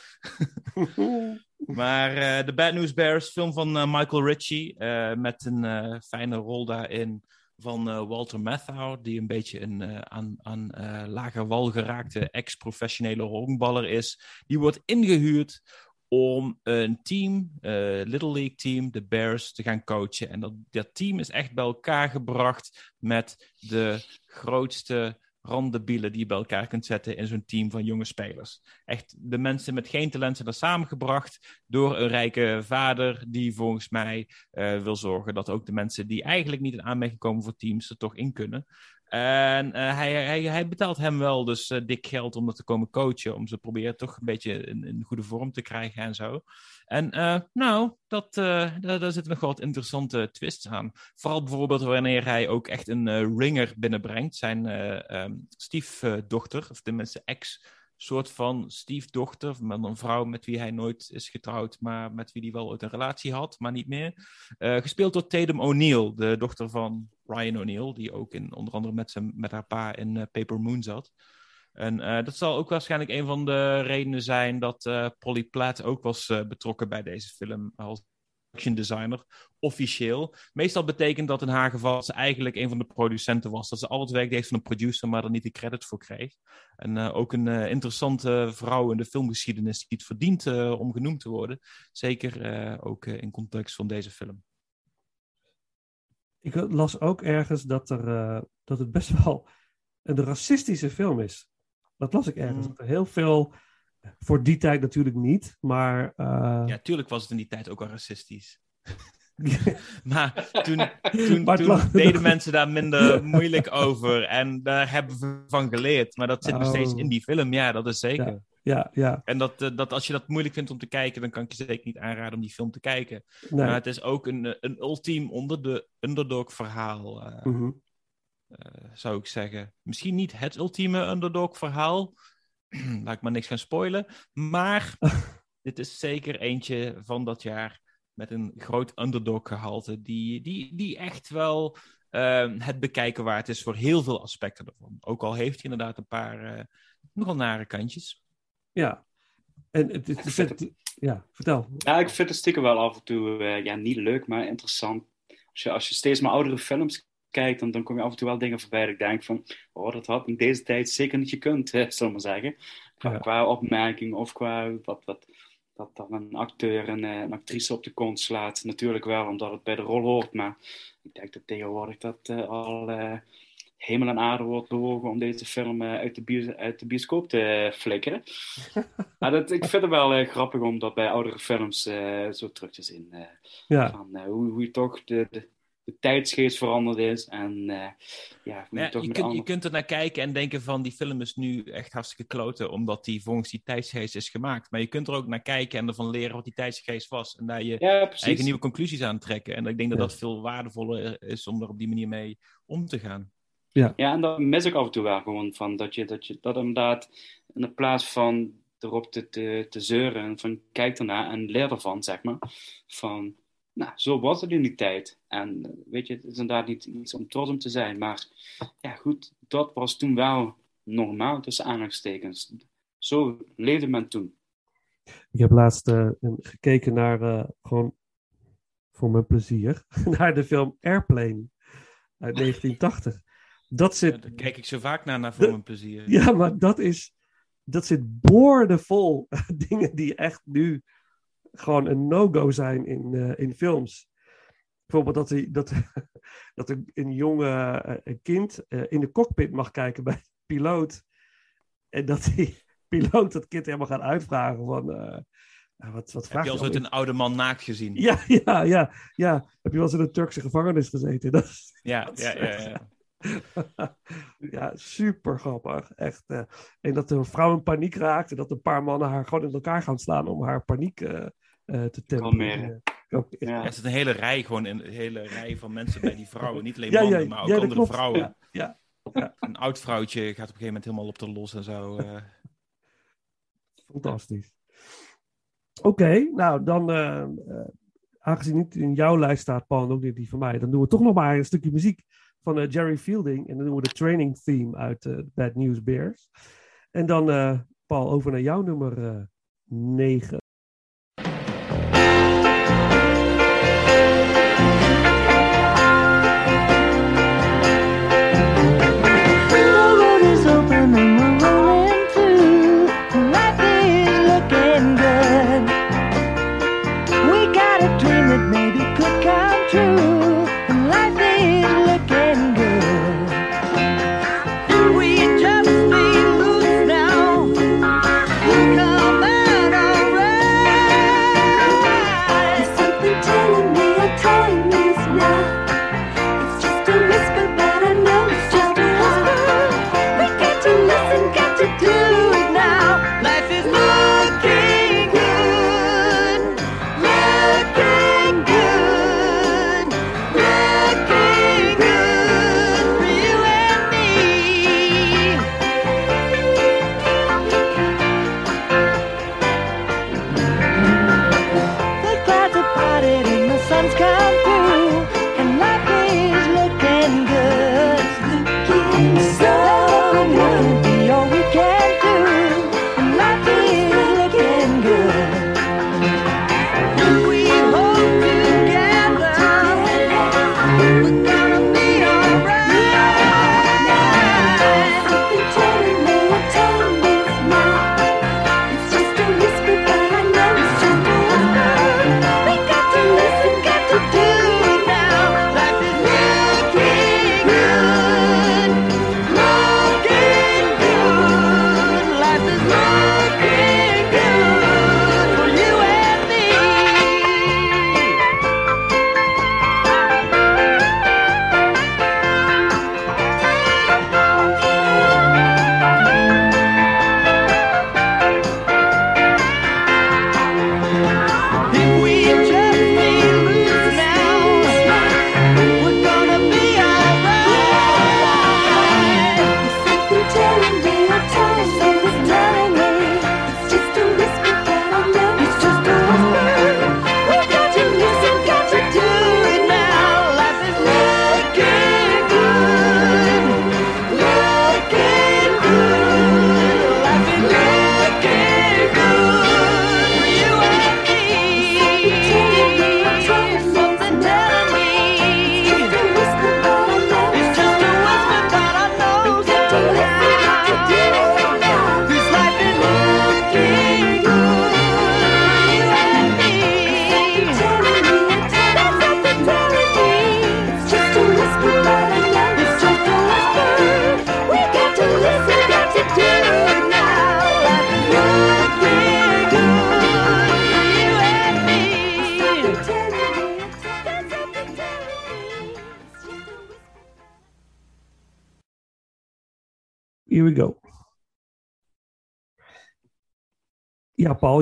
S5: Maar eh The Bad News Bears, film van eh, Michael Ritchie. met een fijne rol daarin van Walter Matthau. Die een beetje een aan, aan lager wal geraakte ex-professionele honkballer is. Die wordt ingehuurd om een team, eh, Little League team, de Bears, te gaan coachen. En dat, dat team is echt bij elkaar gebracht met de grootste randebielen die je bij elkaar kunt zetten in zo'n team van jonge spelers. Echt, de mensen met geen talent zijn er samengebracht door een rijke vader die volgens mij eh, wil zorgen dat ook de mensen die eigenlijk niet in aanmerking komen voor teams er toch in kunnen. En eh, hij, hij, hij betaalt hem wel dus eh, dik geld om dat te komen coachen, om ze proberen toch een beetje in, goede vorm te krijgen en zo. En eh, nou, dat, daar, zitten nog wat interessante twists aan. Vooral bijvoorbeeld wanneer hij ook echt een ringer binnenbrengt, zijn ehm, stiefdochter, of tenminste ex soort van stiefdochter, met een vrouw met wie hij nooit is getrouwd, maar met wie hij wel ooit een relatie had, maar niet meer. Eh, gespeeld door Tatum O'Neill, de dochter van Ryan O'Neill, die ook in, onder andere met, zijn, met haar pa in eh, Paper Moon zat. En eh, dat zal ook waarschijnlijk een van de redenen zijn dat Polly Platt ook was betrokken bij deze film designer, officieel. Meestal betekent dat in haar geval dat ze eigenlijk een van de producenten was. Dat ze al het werk deed van een producer, maar er niet de credit voor kreeg. En ook een interessante vrouw in de filmgeschiedenis die het verdient om genoemd te worden. Zeker ook in context van deze film.
S4: Ik las ook ergens dat, er, dat het best wel een racistische film is. Dat las ik ergens. Mm. heel veel, voor die tijd natuurlijk niet, maar... Uh...
S5: Ja, tuurlijk was het in die tijd ook al racistisch. maar toen, toen, toen deden mensen daar minder moeilijk over. En daar hebben we van geleerd. Maar dat zit nog steeds in oh. die film, ja, dat is zeker.
S4: Ja. Ja, ja.
S5: En dat, eh, dat als je dat moeilijk vindt om te kijken, dan kan ik je zeker niet aanraden om die film te kijken. Maar het is ook een, een ultiem onder de underdog verhaal. Uh, mm uh, zou ik zeggen. Misschien niet het ultieme underdog verhaal. Laat ik maar niks gaan spoilen. Maar dit is zeker eentje van dat jaar met een groot underdog gehalte. Die, die, die echt wel uh, het bekijken waard is voor heel veel aspecten ervan. Ook al heeft hij inderdaad een paar uh, nogal nare kantjes.
S4: Ja. En het, het, het, ja, vertel.
S6: Ja, ik vind het stiekem wel af en toe ja, niet leuk, maar interessant. Als je, als je steeds maar oudere films kijkt, dan, dan kom je af en toe wel dingen voorbij dat ik denk van, oh, dat had in deze tijd zeker niet gekund, hè, zullen we maar zeggen. Qua, qua opmerking of qua wat, wat, dat dan een acteur en een actrice op de kont slaat. Natuurlijk wel, omdat het bij de rol hoort, maar ik denk dat tegenwoordig dat uh, al uh, hemel en aarde wordt bewogen om deze film uh, uit, de bios uit de bioscoop te flikkeren. maar dat, ik vind het wel grappig om dat bij oudere films zo terug te zien. ja. Van hoe, hoe je toch de, de de tijdsgeest veranderd is. En uh, ja,
S5: ja je, kunt, je kunt er naar kijken en denken van die film is nu echt hartstikke kloten, omdat die volgens die tijdsgeest is gemaakt. Maar je kunt er ook naar kijken en ervan leren wat die tijdsgeest was. En daar je eigen nieuwe conclusies aan trekken. En ik denk dat dat veel waardevoller is om er op die manier mee om te gaan.
S6: Ja, ja en dat mis ik af en toe wel gewoon van. Dat je dat, je, dat inderdaad in plaats van erop te, te, te zeuren van kijk ernaar en leer ervan, zeg maar. Van nou, zo was het in die tijd. En eh, weet je, het is inderdaad niet iets om trots om te zijn. Maar ja, goed, dat was toen wel normaal tussen aanhalingstekens. Zo leefde men toen.
S4: Ik heb laatst uh, gekeken naar, uh, gewoon voor mijn plezier, naar de film Airplane uit 1980. Dat zit... Ja,
S5: daar kijk ik zo vaak naar, naar voor mijn plezier.
S4: Ja, maar dat is, dat zit boordevol dingen die echt nu gewoon een no-go zijn in, uh, in films. Bijvoorbeeld dat, hij, dat, dat een, jonge uh, een kind uh, in de cockpit mag kijken bij de piloot. En dat die piloot dat kind helemaal gaat uitvragen van... wat, wat
S5: Heb je al eens een oude man naakt gezien?
S4: Ja, ja, ja, ja. Heb je wel eens in een Turkse gevangenis gezeten? Dat,
S5: ja, dat ja, ja, ja.
S4: ja, super grappig. Echt. Uh, en dat een vrouw in paniek raakt en dat een paar mannen haar gewoon in elkaar gaan slaan om haar paniek uh, te temperen.
S5: Ja. Er zit een hele rij, gewoon een hele rij van mensen bij die vrouwen. Niet alleen mannen, maar ook andere vrouwen.
S4: Ja,
S5: Een oud vrouwtje gaat op een gegeven moment helemaal op de los en zo.
S4: Fantastisch. Oké, nou dan, aangezien niet in jouw lijst staat, Paul, en ook niet die van mij, dan doen we toch nog maar een stukje muziek van uh, Jerry Fielding. En dan doen we de training theme uit uh, Bad News Bears. En dan, uh, Paul, over naar jouw nummer 9.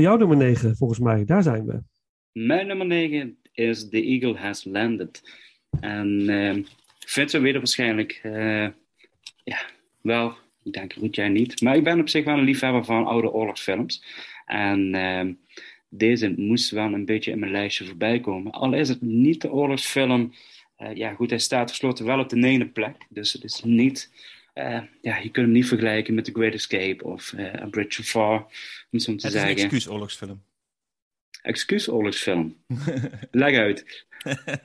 S4: Jouw nummer 9, volgens mij. Daar zijn we.
S6: Mijn nummer 9 is The Eagle Has Landed. En eh, ik vind ze weer waarschijnlijk, eh, ja, wel, ik denk Roet jij niet, maar ik ben op zich wel een liefhebber van oude oorlogsfilms. En eh, deze moest wel een beetje in mijn lijstje voorbij komen. Al is het niet de oorlogsfilm, eh, ja goed, hij staat tenslotte wel op de ene plek. Dus het is niet, eh, ja, je kunt hem niet vergelijken met The Great Escape of A Bridge of Far, om zo te
S5: Het is een
S6: zeggen.
S5: excuus oorlogsfilm.
S6: Excuus oorlogsfilm. Leg uit.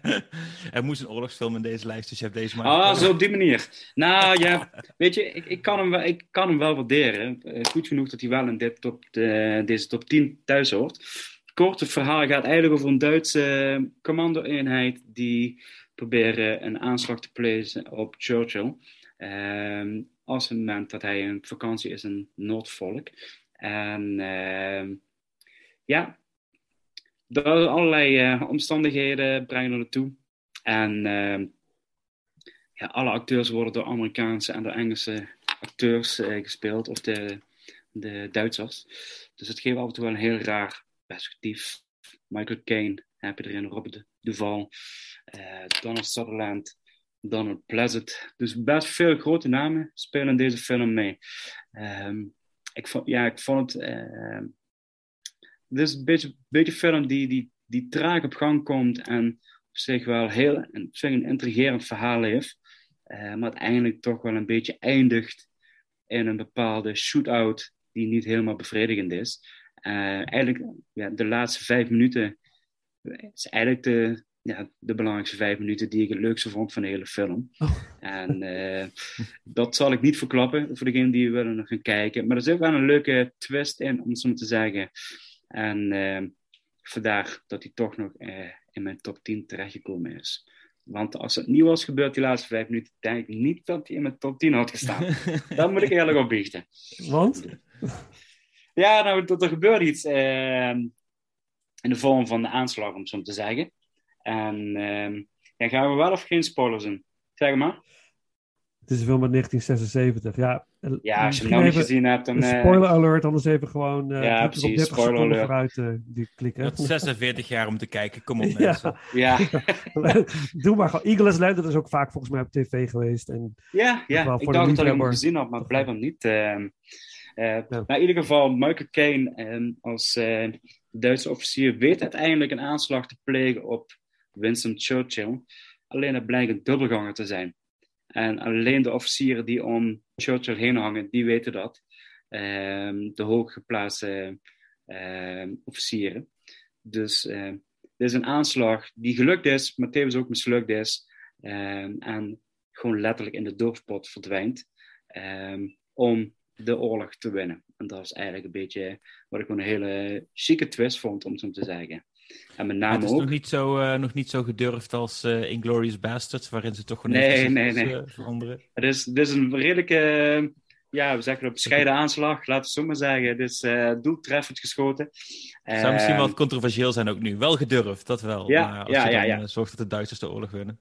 S5: er moest een oorlogsfilm in deze lijst, dus je hebt deze maar.
S6: Ah, zo op die manier. Nou ja, weet je, ik, ik, kan, hem wel, ik kan hem wel waarderen. Eh, goed genoeg dat hij wel in dit top, de, deze top 10 thuis hoort. Kort, het verhaal gaat eigenlijk over een Duitse commando-eenheid die proberen een aanslag te plegen op Churchill. Ehm, als het moment dat hij in vakantie is in Noordvolk. En ehm, ja, door allerlei eh, omstandigheden brengen er naartoe. En ehm, ja, alle acteurs worden door Amerikaanse en door Engelse acteurs eh, gespeeld, of de, de Duitsers. Dus het geeft af en toe wel een heel raar perspectief. Michael Caine heb je erin, Robert Duval, eh, Donald Sutherland, Donald Pleasant. Dus best veel grote namen spelen in deze film mee. Ehm, ik, vond, ja, ik vond het. dit is een beetje, beetje film die, die, die traag op gang komt en op zich wel heel een, op zich een intrigerend verhaal heeft. Eh, maar uiteindelijk toch wel een beetje eindigt in een bepaalde shootout die niet helemaal bevredigend is. Eh, eigenlijk, ja, de laatste vijf minuten is eigenlijk de, ja, de belangrijkste vijf minuten die ik het leukste vond van de hele film.
S4: Oh.
S6: En eh, dat zal ik niet verklappen voor degenen die willen nog gaan kijken. Maar er zit wel een leuke twist in, om het zo maar te zeggen. En eh, vandaar dat hij toch nog eh, in mijn top 10 terechtgekomen is. Want als het niet was gebeurd die laatste vijf minuten, denk ik niet dat hij in mijn top 10 had gestaan. Dat moet ik eerlijk opbiechten.
S4: Want?
S6: Ja, nou, dat er gebeurt iets in de vorm van de aanslag, om het zo maar te zeggen. En eh, ja, gaan we wel of geen spoilers in? Zeg maar.
S4: Het is een film uit 1976. Ja, eh,
S6: Ja, als je hem nog niet gezien hebt, dan...
S4: Een
S6: eh,
S4: spoiler alert, anders even gewoon eh
S6: Ja,
S4: op
S6: precies,
S4: 30
S6: spoiler alert.
S4: vooruit die klikken.
S5: Je had 46 jaar om te kijken, kom op mensen.
S4: ja,
S6: ja,
S4: doe maar gewoon. Eagle Landed is ook vaak volgens mij op tv geweest. En
S6: ja, ja.
S4: wel
S6: ik
S4: voor
S6: dacht dat ik hem gezien had, maar niet. ehm. Eh,
S4: Ja.
S6: Maar in ieder geval, Michael Caine ehm, als eh, Duitse officier weet uiteindelijk een aanslag te plegen op Winston Churchill. Alleen het blijkt een dubbelganger te zijn. En alleen de officieren die om Churchill heen hangen, die weten dat. Ehm, de hooggeplaatste ehm, officieren. Dus ehm, dit is een aanslag die gelukt is, maar tevens ook mislukt is. en gewoon letterlijk in de doofpot verdwijnt. om de oorlog te winnen. En dat is eigenlijk een beetje wat ik een hele chique twist vond, om zo te zeggen. En met
S5: het is
S6: ook...
S5: nog niet, zo, eh, nog niet zo gedurfd als eh Inglourious Bastards, waarin ze toch gewoon
S6: Nee,
S5: eh, veranderen.
S6: Het is, het is een redelijke, ja, we zeggen een bescheiden aanslag, laten we het zo maar zeggen. Het is doeltreffend geschoten.
S5: Het zou misschien
S6: Ehm,
S5: wel controversieel zijn ook nu. Wel gedurfd, dat wel.
S6: Ja,
S5: maar als
S6: ja,
S5: je
S6: ja,
S5: dan
S6: ja.
S5: zorgt dat de Duitsers de oorlog winnen.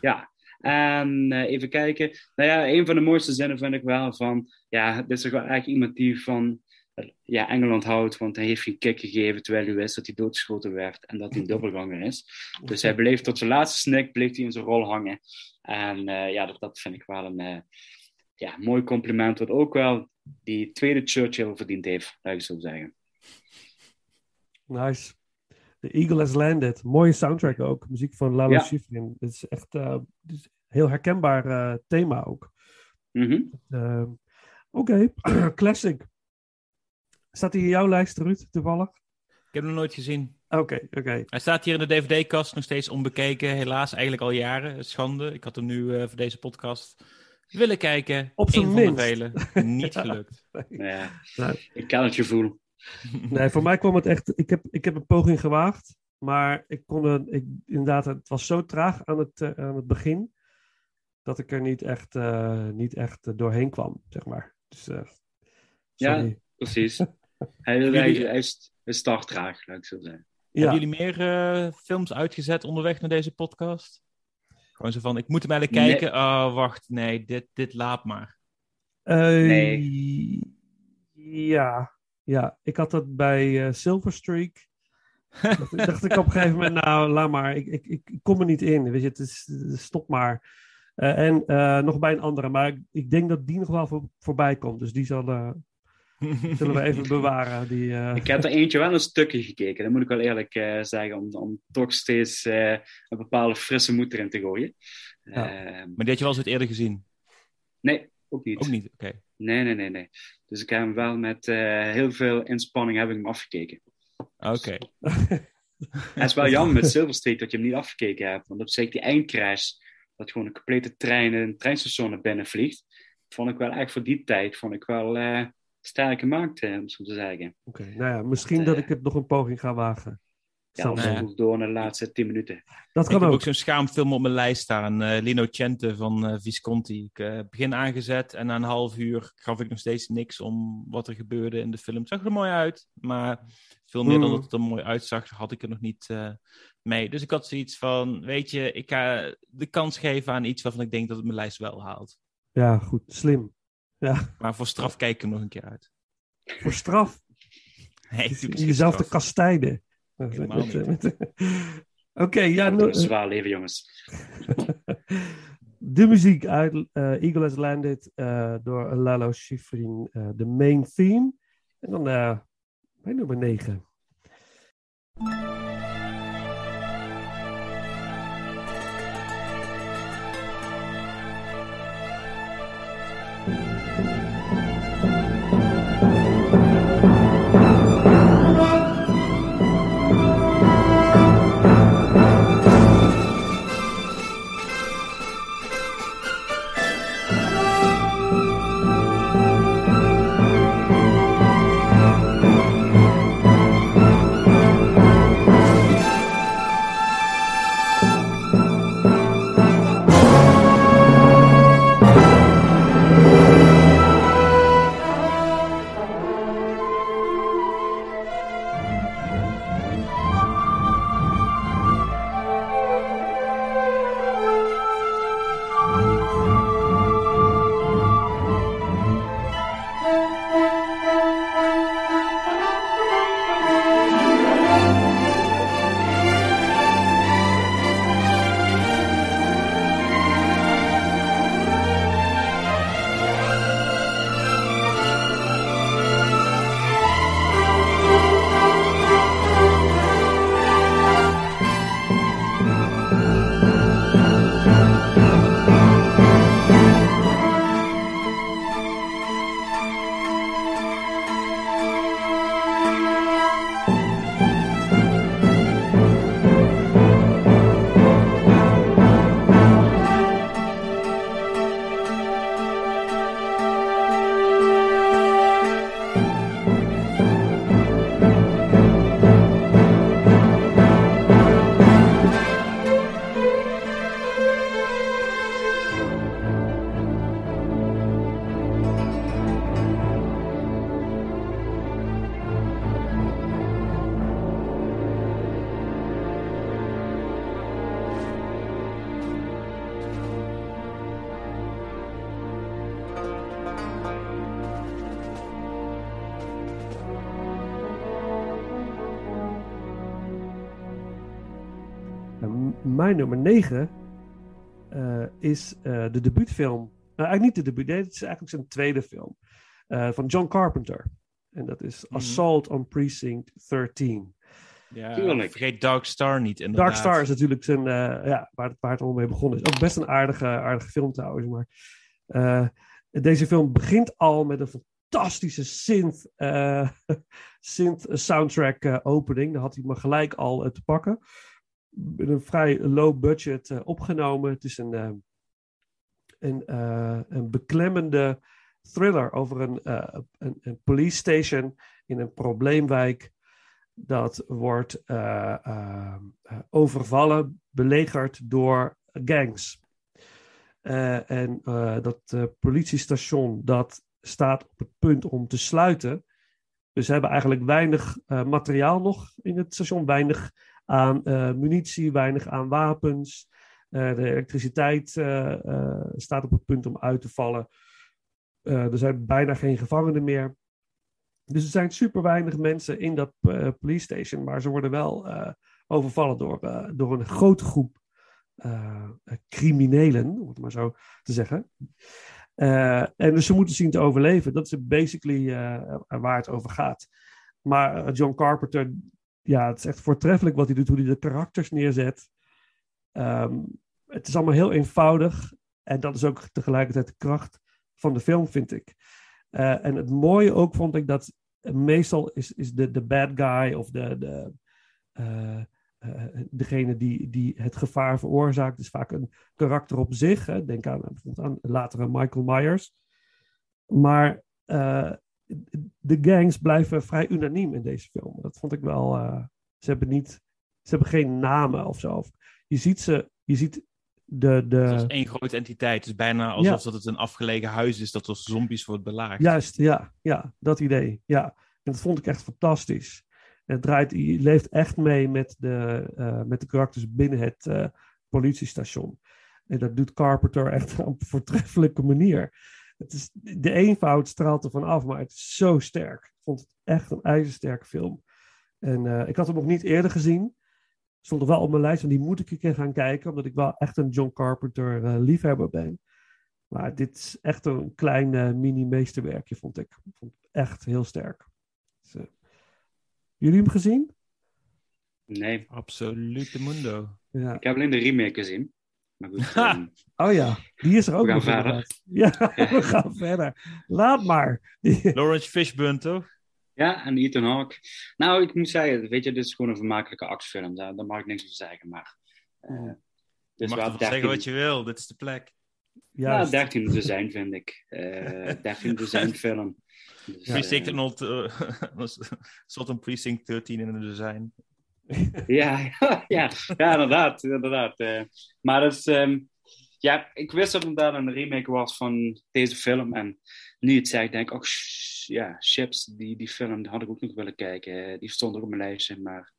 S6: Ja, en even kijken. Nou ja, een van de mooiste zinnen vind ik wel van... Ja, dit is toch wel eigenlijk iemand die van ja, Engeland houdt, want hij heeft geen kick gegeven terwijl hij wist dat hij doodgeschoten werd en dat hij een dubbelganger is. Dus hij bleef tot zijn laatste snik, bleef hij in zijn rol hangen. En eh, ja, dat, dat vind ik wel een eh, ja, mooi compliment, wat ook wel die tweede Churchill verdiend heeft, laat ik zo zeggen.
S4: nice. The Eagle has Landed. Mooie soundtrack ook. Muziek van Lalo
S6: Ja.
S4: Schifrin. Het is echt eh, het is een heel herkenbaar thema ook.
S6: Mhm.
S4: Oké, classic. Staat hij in jouw lijst, Ruud, toevallig?
S5: Ik heb hem nog nooit gezien.
S4: Oké, oké.
S5: Hij staat hier in de DVD-kast nog steeds onbekeken. Helaas, eigenlijk al jaren. Schande. Ik had hem nu eh, voor deze podcast willen kijken.
S4: Op zijn
S5: Eén van de
S4: minst.
S5: Niet gelukt.
S6: Ja,
S4: Nee.
S6: ik kan het gevoel.
S4: Nee, voor mij kwam het echt. Ik heb, ik heb een poging gewaagd. Maar ik kon er, ik, inderdaad, het was zo traag aan het, eh, aan het begin. Dat ik er niet echt, eh, niet echt doorheen kwam, zeg maar. Dus, eh,
S6: Ja. Precies. Hij, hij, hij, is- hij is starttraag, laat ik zo zeggen.
S4: Ja.
S5: Hebben jullie meer eh, films uitgezet onderweg naar deze podcast? Gewoon zo van, ik moet hem eigenlijk
S6: Nee.
S5: kijken. Oh, wacht, nee, dit, dit laat maar.
S4: Eh,
S6: Nee.
S4: Ja, ja, ik had dat bij eh, Silver Streak. dacht, ik- dacht ik op een gegeven moment, nou, laat maar, ik, ik, ik, kom er niet in. Weet je, het is, stop maar. Eh, en eh, nog bij een andere, maar ik, ik denk dat die nog wel voor, voorbij komt. Dus die zal, eh, zullen we even bewaren. Die, eh,
S6: Ik heb er eentje wel een stukje gekeken, dat moet ik wel eerlijk eh, zeggen, om, om toch steeds eh, een bepaalde frisse moed erin te gooien.
S4: Ja.
S6: Eh,
S5: Maar die had je wel eens ooit eerder gezien?
S6: nee, ook niet.
S5: Ook niet, oké.
S6: Nee, nee, nee, nee. Dus ik heb hem wel met eh, heel veel inspanning heb ik hem afgekeken.
S5: Oké.
S6: Het is wel jammer met Silver Street dat je hem niet afgekeken hebt. Want op zich die eindcrash, dat gewoon een complete trein een treinstation naar binnen vliegt, vond ik wel echt voor die tijd vond ik wel eh sterk gemaakt, eh, om zo te zeggen.
S4: Oké, nou ja, misschien
S6: Dat,
S4: dat
S6: eh,
S4: ik het nog een poging ga wagen.
S6: Ja,
S4: Zal
S6: of
S4: wel.
S5: nou ja.
S6: door naar de laatste 10 minuten.
S4: Dat
S5: Ik
S4: kan
S5: heb
S4: ook.
S5: ook zo'n schaamfilm op mijn lijst staan. eh, Lino Cente van eh, Visconti. Ik begin aangezet en na een half uur gaf ik nog steeds niks om wat er gebeurde in de film. Het zag er mooi uit, maar veel meer dan
S4: Mm.
S5: dat het er mooi uitzag, had ik er nog niet eh, mee. Dus ik had zoiets van, weet je, ik ga de kans geven aan iets waarvan ik denk dat het mijn lijst wel haalt.
S4: Ja, goed, slim. Ja,
S5: Maar voor straf kijk ik hem nog een keer uit.
S4: voor straf.
S5: Nee,
S4: Jezelf te kastijden. Oké, ja,
S6: Dat
S4: no-
S6: is een zwaar leven, jongens.
S4: de muziek uit eh, Eagle Has Landed eh, door Lalo Schifrin, eh, de main theme. En dan eh mijn nummer 9. 2009 eh, is eh, de debuutfilm. Nou, eigenlijk niet de debuut, nee, het is eigenlijk zijn tweede film. Van John Carpenter. En dat is
S5: mhm.
S4: Assault on Precinct 13.
S5: Ja,
S6: Tuurlijk.
S5: vergeet Dark Star niet.
S4: Dark Star is natuurlijk zijn, ja, waar, het, waar het mee begonnen is. Ook best een aardige, aardige film trouwens. Maar deze film begint al met een fantastische synth, synth soundtrack opening. Daar had hij me gelijk al te pakken. Een vrij low budget eh, opgenomen. Het is een, eh, een, eh, een beklemmende thriller over een, een, een police station in een probleemwijk dat wordt overvallen, belegerd door gangs. En dat politiestation dat staat op het punt om te sluiten. Dus ze hebben eigenlijk weinig materiaal nog in het station, weinig aan eh, munitie, weinig aan wapens. Eh, de elektriciteit eh, staat op het punt om uit te vallen. Er zijn bijna geen gevangenen meer. Dus er zijn super weinig mensen in dat police station, maar ze worden wel overvallen door, door een grote groep criminelen, om het maar zo te zeggen. En dus ze moeten zien te overleven. Dat is basically waar het over gaat. Maar John Carpenter, ja, het is echt voortreffelijk wat hij doet, hoe hij de karakters neerzet. Ehm, het is allemaal heel eenvoudig. En dat is ook tegelijkertijd de kracht van de film, vind ik. Eh, en het mooie ook vond ik dat meestal is, is de, de bad guy of de, de, eh, eh, degene die, die het gevaar veroorzaakt, is vaak een karakter op zich. Hè. Denk aan bijvoorbeeld aan latere Michael Myers. Maar de gangs blijven vrij unaniem in deze film. Dat vond ik wel. eh, ze hebben niet. Ze hebben geen namen of zo. Je ziet ze. Je ziet de. de
S5: Het is één grote entiteit. Het is bijna alsof dat het een afgelegen huis is dat door zombies wordt belaagd.
S4: Juist, ja, ja, dat idee. Ja, en dat vond ik echt fantastisch. Het draait, je leeft echt mee met de, eh, met de karakters binnen het eh, politiestation. En dat doet Carpenter echt op een voortreffelijke manier. Het is, de eenvoud straalt ervan af, maar het is zo sterk. Ik vond het echt een ijzersterke film. En eh, ik had hem nog niet eerder gezien. Stond er wel op mijn lijst, en die moet ik een keer gaan kijken, omdat ik wel echt een John Carpenter eh, liefhebber ben. Maar dit is echt een klein eh, mini-meesterwerkje, vond ik. Ik vond het echt heel sterk. Dus, jullie hem gezien?
S6: Nee,
S5: Absolute mundo.
S4: Ja.
S6: ik heb alleen de remake gezien. Maar goed, ehm,
S4: Oh ja, die is er ook
S6: We gaan
S4: nog
S6: verder.
S4: Ja, we gaan verder. Laat maar.
S5: Lawrence Fishburne, toch?
S6: ja, en Ethan Hawke. Nou, ik moet zeggen, weet je, dit is gewoon een vermakelijke actiefilm. Daar, daar mag ik niks over zeggen, maar... eh
S5: Je
S6: dit is
S5: mag zeggen
S6: 13
S5: wat je wil. Dit is de plek.
S6: Ja,
S4: Juist.
S6: 13 dozijn vind ik. Eh 13 dozijn film. Dus,
S5: Precinct en uh, Precinct 13 in een design.
S6: ja, ja, ja, inderdaad. inderdaad. eh. maar dat is, ehm, ja, ik wist dat het daar een remake was van deze film. En nu het zei, denk ik, oh, sh- ja, Chips, die, die film die had ik ook nog willen kijken. Eh, Die stond ook op mijn lijstje, maar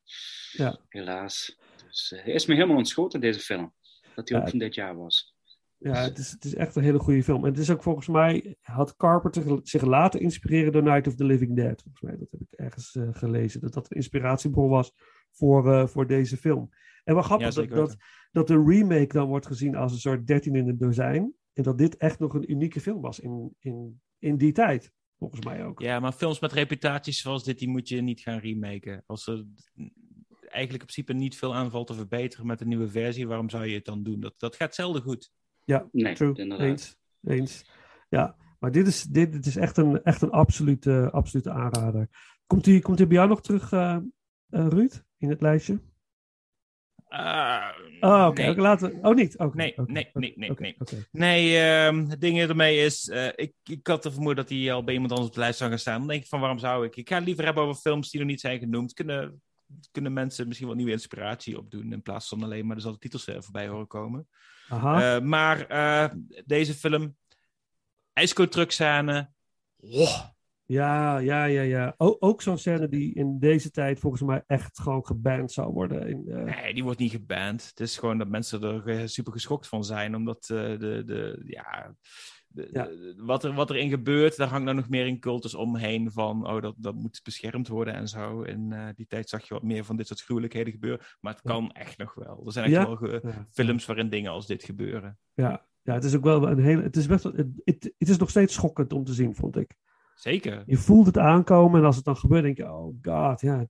S4: Ja.
S6: helaas. Dus eh, is me helemaal ontschoten, deze film. Dat die ook van dit jaar was.
S4: Ja, het is, het is echt een hele goede film. En het is ook volgens mij, had Carpenter zich laten inspireren door Night of the Living Dead. Volgens mij, dat heb ik ergens gelezen. Dat dat een inspiratiebron was voor, eh, voor deze film. En wel grappig
S5: Ja,
S4: dat, dat, dat de remake dan wordt gezien als een soort 13 in een dozijn. En dat dit echt nog een unieke film was in, in, in die tijd. Volgens mij ook.
S5: Ja, maar films met reputaties zoals dit, die moet je niet gaan remaken. Als er eigenlijk in principe niet veel aanvalt te verbeteren met een nieuwe versie, waarom zou je het dan doen? Dat, dat gaat zelden goed.
S4: Ja,
S6: Nee,
S4: true.
S6: inderdaad.
S4: Eens. Eens. Ja, maar dit is, dit, dit is echt een, echt een absolute, absolute aanrader. Komt die, komt die bij jou nog terug, eh, Ruud, in het lijstje?
S5: Ah,
S4: Oh, oké.
S5: nee.
S4: laten Oh, niet? Oké,
S5: Nee, nee, nee, nee, nee. Nee, ehm, het ding ermee is, eh, ik, ik had er vermoed dat hij al bij iemand anders op de lijst zou gaan staan. Dan denk ik van, waarom zou ik? Ik ga het liever hebben over films die nog niet zijn genoemd. Kunnen, kunnen mensen misschien wel nieuwe inspiratie opdoen in plaats van alleen maar dezelfde titels er voorbij horen komen.
S4: Aha.
S5: Eh, maar deze film, ijskoud truckscène, wow.
S4: Ja, ja, ja, ja. O- ook zo'n scène die in deze tijd volgens mij echt gewoon geband zou worden. In, eh,
S5: Nee, die wordt niet geband. Het is gewoon dat mensen er super geschokt van zijn. Omdat eh, de, de, ja, de-
S4: Ja.
S5: de- wat, er, wat erin gebeurt, daar hangt nou nog meer een cultus omheen. Van, oh, dat, dat moet beschermd worden en zo. In eh, die tijd zag je wat meer van dit soort gruwelijkheden gebeuren. Maar het
S4: Ja.
S5: kan echt nog wel. Er zijn echt
S4: Ja?
S5: wel films waarin dingen als dit gebeuren.
S4: Ja, ja, het is ook wel een hele. Het is, best, het, het is nog steeds schokkend om te zien, vond ik.
S5: Zeker.
S4: Je voelt het aankomen en als het dan gebeurt, denk je: oh god, ja,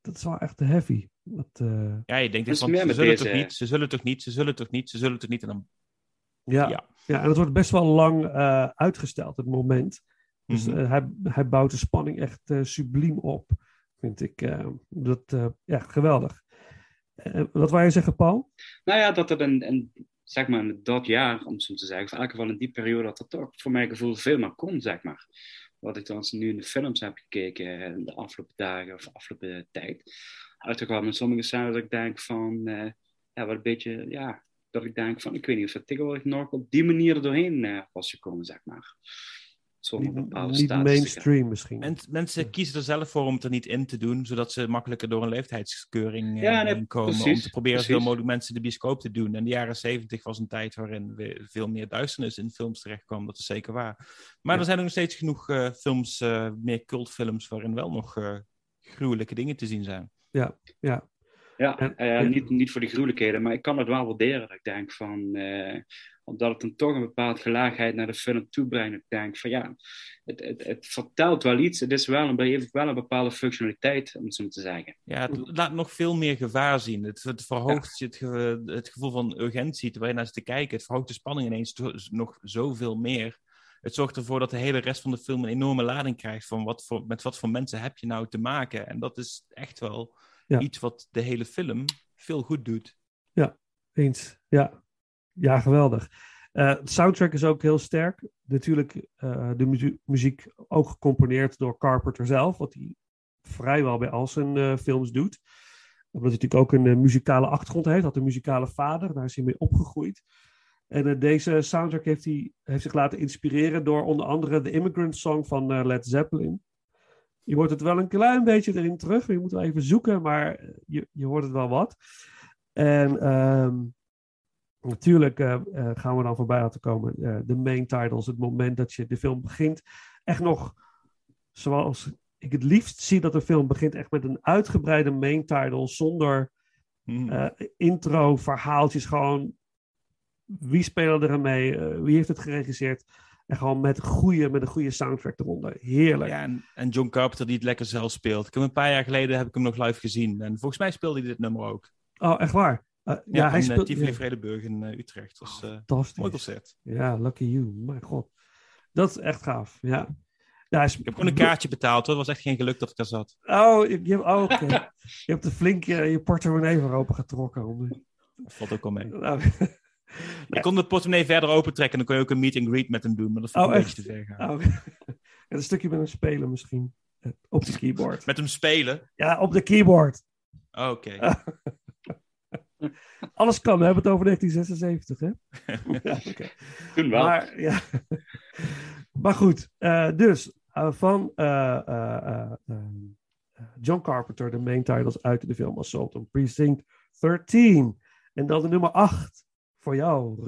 S4: dat is wel echt te heavy. Wat, eh,
S5: Ja, je denkt van, ze zullen
S6: deze-
S5: toch niet, ze zullen toch niet, ze zullen toch niet, ze zullen toch niet. En dan,
S4: ja, ja.
S5: ja.
S4: en het wordt best wel lang eh, uitgesteld, het moment. Dus
S5: Mhm.
S4: eh, hij, hij bouwt de spanning echt eh, subliem op, vind ik. eh, dat, eh, ja, geweldig. Wat wou je zeggen, Paul?
S6: Nou ja, dat het een, een zeg maar, in dat jaar, om zo te zeggen, of in elk geval in die periode, dat er toch voor mijn gevoel veel meer kon, zeg maar. Wat ik dan nu in de films heb gekeken in de afgelopen dagen of afgelopen tijd. Uitgekomen met sommige scènes dat ik denk van, eh, ja, wat een beetje, ja, dat ik denk van, ik weet niet of het tegenwoordig nog op die manier er doorheen eh, was gekomen, zeg maar. Zonder
S4: Niet,
S6: bepaalde
S4: niet
S6: status te
S4: mainstream misschien.
S5: Men- mensen kiezen er zelf voor om het er niet in te doen, zodat ze makkelijker door een leeftijdskeuring eh,
S6: Ja, nee,
S5: heen komen. om te proberen zoveel mogelijk mensen de bioscoop te doen. En de jaren zeventig was een tijd waarin we veel meer duisternis in films terechtkwam. Dat is zeker waar. Maar
S4: Ja.
S5: er zijn nog steeds genoeg eh, films, eh, meer cultfilms, waarin wel nog eh, gruwelijke dingen te zien zijn.
S4: Ja, ja.
S6: Ja,
S4: En-
S6: eh. Niet, niet voor de gruwelijkheden, maar ik kan het wel waarderen. Dat ik denk van, eh, omdat het dan toch een bepaalde gelaagheid naar de film toe brengt. Ik denk van ja, het, het, het vertelt wel iets. Het is wel een, heeft wel een bepaalde functionaliteit, om het zo maar te zeggen.
S5: Ja, het laat nog veel meer gevaar zien. Het, het verhoogt het, ge- het gevoel van urgentie terwijl je naar te kijken. Het verhoogt de spanning ineens to- nog zoveel meer. Het zorgt ervoor dat de hele rest van de film een enorme lading krijgt van wat voor, met wat voor mensen heb je nou te maken. En dat is echt wel
S4: Ja.
S5: iets wat de hele film veel goed doet.
S4: Eens. Ja, ja geweldig. Eh, de soundtrack is ook heel sterk. Natuurlijk eh, de muzie- muziek ook gecomponeerd door Carpenter zelf, wat hij vrijwel bij al zijn eh, films doet. Omdat hij natuurlijk ook een muzikale achtergrond heeft, had een muzikale vader, daar is hij mee opgegroeid. En deze soundtrack heeft, hij, heeft zich laten inspireren door onder andere de Immigrant Song van Led Zeppelin. Je hoort het wel een klein beetje erin terug, je moet wel even zoeken, maar je, je hoort het wel wat. En ehm, natuurlijk eh, eh, gaan we dan voorbij laten komen eh, de main titles, het moment dat je de film begint. Echt nog zoals ik het liefst zie dat de film begint, echt met een uitgebreide main title zonder
S5: Hmm.
S4: intro, verhaaltjes, gewoon wie speelde er mee, eh, wie heeft het geregisseerd. En gewoon met, goede, met een goede soundtrack eronder. Heerlijk.
S5: Ja, en, en John Carpenter die het lekker zelf speelt. Ik heb een paar jaar geleden heb ik hem nog live gezien. En volgens mij speelde hij dit nummer ook.
S4: Oh, echt waar? Eh, ja,
S5: Ja,
S4: hij
S5: in eh,
S4: speelt...
S5: Tivoli
S4: ja,
S5: Vredenburg in eh, Utrecht. Dat was eh
S4: fantastisch.
S5: mooi concert.
S4: Ja, lucky you. Mijn god. Dat is echt gaaf. Ja. ja
S5: Ik heb gewoon een kaartje betaald hoor. Het was echt geen geluk dat ik daar zat.
S4: Oh, je, je hebt, oh, je hebt er flink je, je portemonnee voor opengetrokken. Om,
S5: Dat valt ook wel mee.
S4: nou,
S5: Ik kon de portemonnee verder opentrekken. Dan kon je ook een meet and greet met hem doen. Maar dat vond ik
S4: Oh,
S5: een
S4: echt?
S5: beetje te ver gaan.
S4: oh, een stukje met een spelen misschien. Op de keyboard.
S5: Met hem spelen?
S4: Ja, op de keyboard.
S5: Oh, Oké.
S4: Alles kan, we hebben het over 1976, hè? ja.
S6: Toen wel.
S4: Maar, ja. maar goed, eh, dus eh, van eh, John Carpenter, de main titles uit de film Assault on Precinct 13. En dan de nummer 8 voor jou.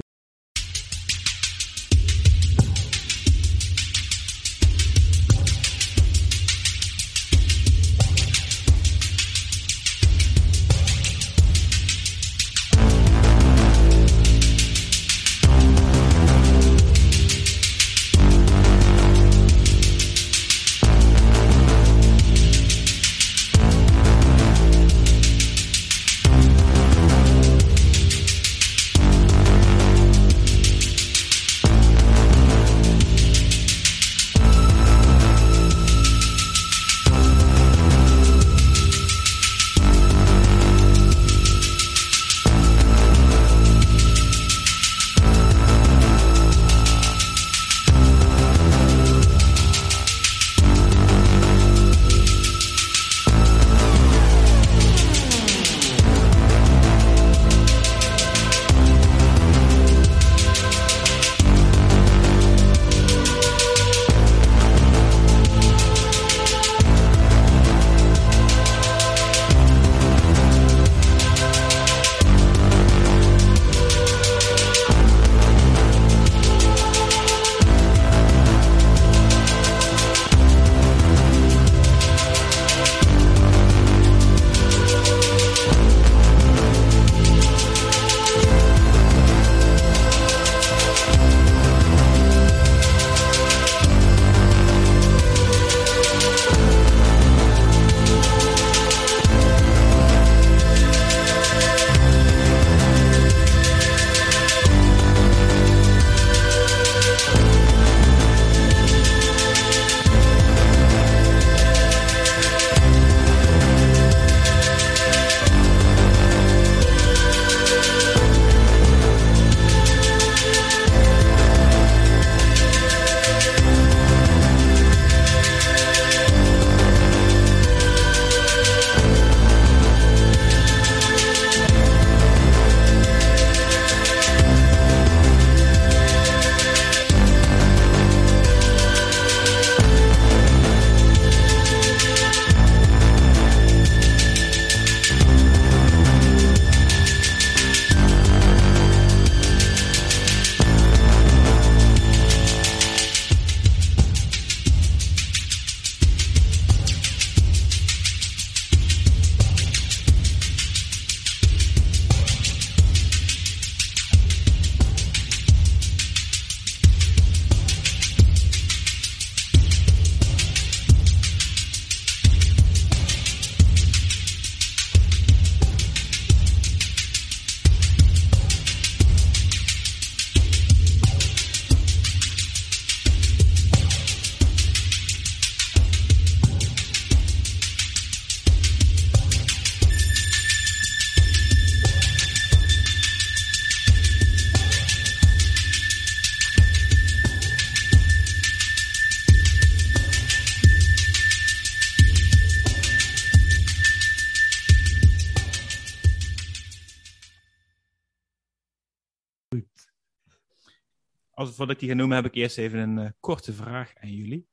S5: Voordat ik die ga noemen, heb ik eerst even een eh, korte vraag aan jullie.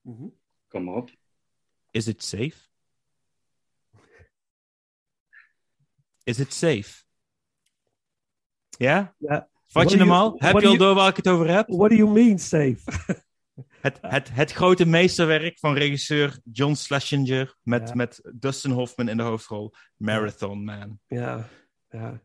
S4: Mhm.
S6: Kom maar op.
S5: Is it safe? Is it safe? Ja?
S4: Ja.
S5: Vat je
S4: do
S5: hem
S4: you-
S5: al?
S4: what
S5: Heb je al door waar ik het over heb?
S4: What do you mean safe?
S5: Het, het, het grote meesterwerk van regisseur John Schlesinger met,
S4: Ja.
S5: met Dustin Hoffman in de hoofdrol. Marathon Man.
S4: ja, ja.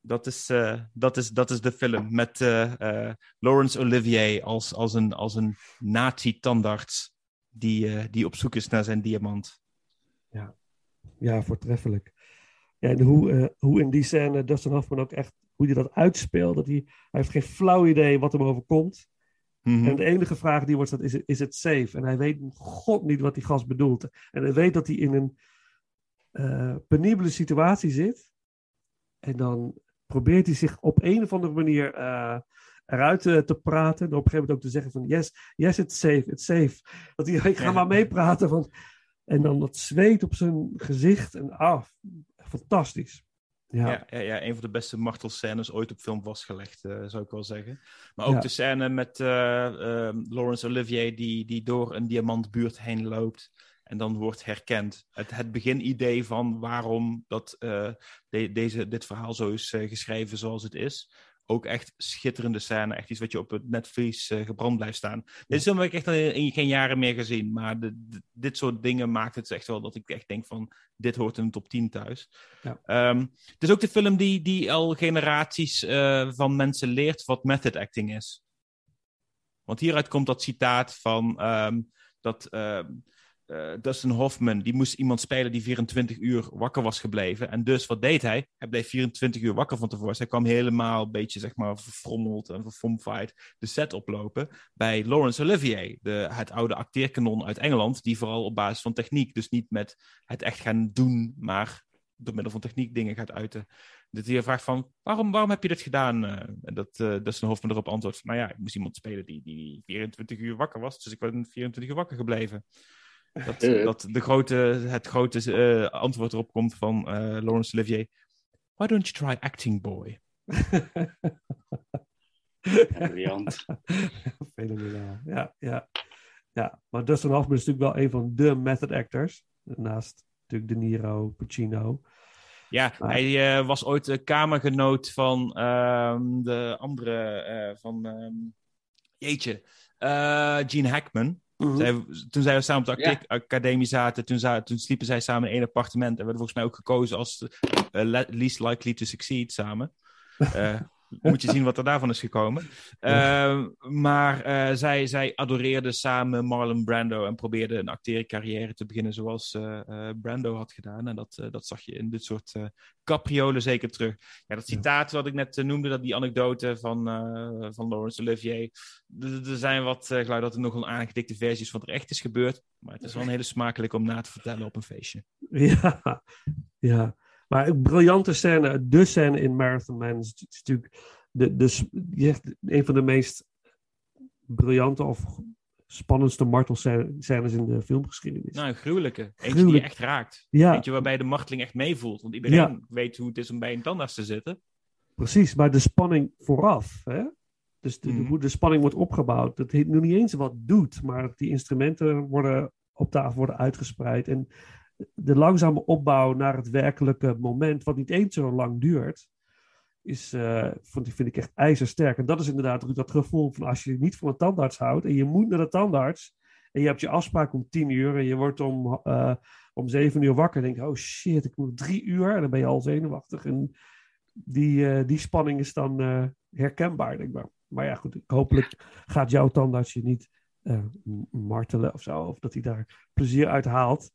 S5: Dat is, eh, dat is, dat is de film met eh, Laurence Olivier als, als een, als een nazi-tandarts die, die op zoek is naar zijn diamant.
S4: Ja, voortreffelijk. Ja, en hoe, hoe in die scène Dustin Hoffman ook echt, hoe hij dat uitspeelt. Dat hij, hij heeft geen flauw idee wat hem overkomt.
S5: Mhm.
S4: En de enige vraag die wordt stelt is, is het safe? En hij weet god niet wat die gast bedoelt. En hij weet dat hij in een penibele situatie zit. En dan probeert hij zich op een of andere manier eh, eruit te, te praten. En op een gegeven moment ook te zeggen van yes, yes, it's safe, it's safe. Dat hij, ik ga
S5: Ja.
S4: maar meepraten. Van, en dan dat zweet op zijn gezicht. En ah, fantastisch. Ja,
S5: Ja, ja, ja, een van de beste martelscènes ooit op film vastgelegd, eh, zou ik wel zeggen. Maar ook
S4: Ja.
S5: de scène met eh, Laurence Olivier die, die door een diamantbuurt heen loopt en dan wordt herkend. Het, het beginidee van waarom dat, eh, de- deze, dit verhaal zo is eh, geschreven zoals het is. Ook echt schitterende scène. Echt iets wat je op het netvlies eh, gebrand blijft staan. Dit is film heb ik echt al in geen jaren meer gezien. Maar de, de- dit soort dingen maakt het echt wel dat ik echt denk van... Dit hoort in de top 10 thuis.
S4: Ja.
S5: Ehm, het is ook de film die, die al generaties van mensen leert wat method acting is. Want hieruit komt dat citaat van ehm, dat ehm, eh, Dustin Hoffman, die moest iemand spelen die 24 uur wakker was gebleven. En dus wat deed hij? Hij bleef 24 uur wakker van tevoren. Dus hij kwam helemaal een beetje, zeg maar, verfrommeld en verfomfied de set oplopen. Bij Laurence Olivier, de, het oude acteerkanon uit Engeland, die vooral op basis van techniek, dus niet met het echt gaan doen, maar door middel van techniek dingen gaat uiten. Dat hij vraagt van, waarom, waarom heb je dit gedaan? Eh, en dat eh Dustin Hoffman erop antwoordt nou ja, ik moest iemand spelen die, die 24 uur wakker was, dus ik ben 24 uur wakker gebleven. Dat, dat de grote, het grote eh, antwoord erop komt van eh, Laurence Olivier. Why don't you try acting, boy?
S6: Briljant.
S4: Fenomenaal. Ja, ja. ja, maar Dustin Hoffman is natuurlijk wel een van de method actors. Naast natuurlijk De Niro, Pacino.
S5: Ja,
S4: Maar-
S5: hij eh, was ooit de kamergenoot van ehm, de andere, eh, van, ehm, jeetje, eh, Gene Hackman.
S4: Mhm.
S5: Zij, toen zij samen op de
S6: Ja.
S5: academie zaten, toen, toen sliepen zij samen in één appartement. En werden volgens mij ook gekozen als eh, le- least likely to succeed samen. Eh, moet je zien wat er daarvan is gekomen. Eh, maar eh, zij, zij adoreerden samen Marlon Brando en probeerden een acteercarrière te beginnen zoals eh, eh, Brando had gedaan. En dat, dat zag je in dit soort capriolen zeker terug. Ja, dat citaat wat ik net noemde, dat die anekdote van, van Laurence Olivier. Er zijn wat geluiden dat er nog een aangedikte versie is van wat er echt is gebeurd. Maar het is wel een hele smakelijk om na te vertellen op een feestje.
S4: Ja, ja. Maar een briljante scène, de scène in Marathon Man is, is natuurlijk de, de, een van de meest briljante of spannendste martelscènes in de filmgeschiedenis.
S5: Nou, een gruwelijke. Eentje die je echt raakt.
S4: ja,
S5: Eentje waarbij de marteling echt meevoelt. Want iedereen
S4: Ja.
S5: weet hoe het is om bij een tandarts te zitten.
S4: precies. Maar de spanning vooraf, hè? Dus de,
S5: Mhm.
S4: hoe de spanning wordt opgebouwd, dat heet nog niet eens wat doet, maar die instrumenten worden op tafel worden uitgespreid. En de langzame opbouw naar het werkelijke moment, wat niet eens zo lang duurt, is, eh, vond, ik- vind ik echt ijzersterk. En dat is inderdaad dat gevoel van als je niet van een tandarts houdt en je moet naar de tandarts en je hebt je afspraak om tien uur en je wordt om, eh, om zeven uur wakker en denk oh shit, ik moet drie uur en dan ben je al zenuwachtig. En die, eh, die spanning is dan eh, herkenbaar, denk ik maar. Maar ja, goed, hopelijk gaat jouw tandarts je niet eh, martelen of zo, of dat hij daar plezier uit haalt.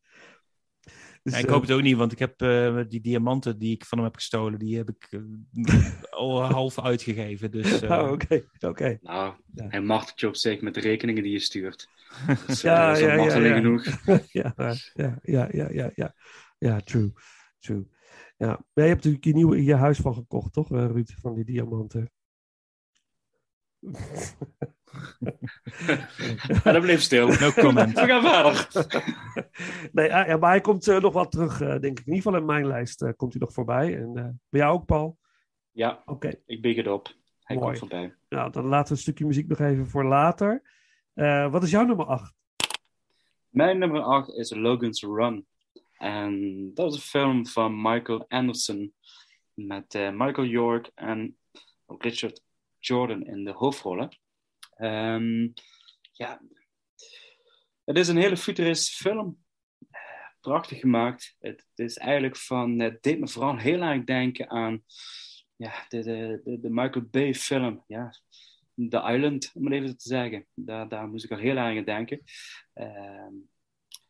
S4: Dus,
S5: Ja, ik
S4: eh,
S5: hoop het ook niet, want ik heb eh, die diamanten die ik van hem heb gestolen, die heb ik eh, al half uitgegeven. Dus eh,
S4: Oh, oké, oké.
S6: Nou,
S4: Ja.
S6: hij martelt je op zich met de rekeningen die je stuurt. Dus,
S4: Ja,
S6: ja, dat is
S4: ja,
S6: genoeg.
S4: ja, ja, ja, ja, ja, ja. True. True. Ja. Maar je hebt natuurlijk je nieuwe je huis van gekocht, toch, eh, Ruud? Van die diamanten.
S6: Ja, dat bleef stil.
S5: no comment.
S6: We gaan verder.
S4: nee, ah, ja, maar hij komt eh, nog wel terug, eh, denk ik. In ieder geval in mijn lijst eh, komt hij nog voorbij. En eh, bij jou ook, Paul?
S6: Ja,
S4: Oké.
S6: ik big het op. hij
S4: Mooi.
S6: komt voorbij.
S4: Nou, dan laten we een stukje muziek nog even voor later. Eh, wat is jouw nummer 8?
S6: Mijn nummer 8 is Logan's Run. En dat is een film van Michael Anderson. Met eh, Michael York en Richard Jordan in de hoofdrollen. Ehm, ja, het is een hele futuristische film. Prachtig gemaakt. Het, is eigenlijk van. Het deed me vooral heel erg denken aan. Ja, de, de, de, Michael Bay film. Ja, The Island, om het even te zeggen. Daar, daar moest ik al heel erg aan denken. Ehm,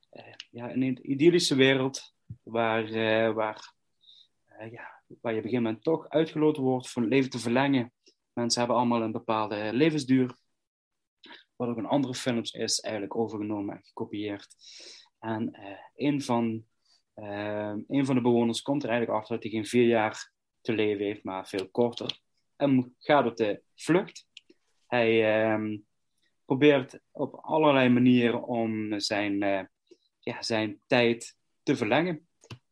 S6: eh, ja, een idyllische wereld waar, eh, waar, eh, ja, waar je op een gegeven moment toch uitgeloten wordt voor het leven te verlengen. Mensen hebben allemaal een bepaalde levensduur. Wat ook in andere films is eigenlijk overgenomen en gekopieerd. En eh, een, van, een van de bewoners komt er eigenlijk achter dat hij geen vier jaar te leven heeft, maar veel korter. En gaat op de vlucht. Hij ehm, probeert op allerlei manieren om zijn, eh, ja, zijn tijd te verlengen.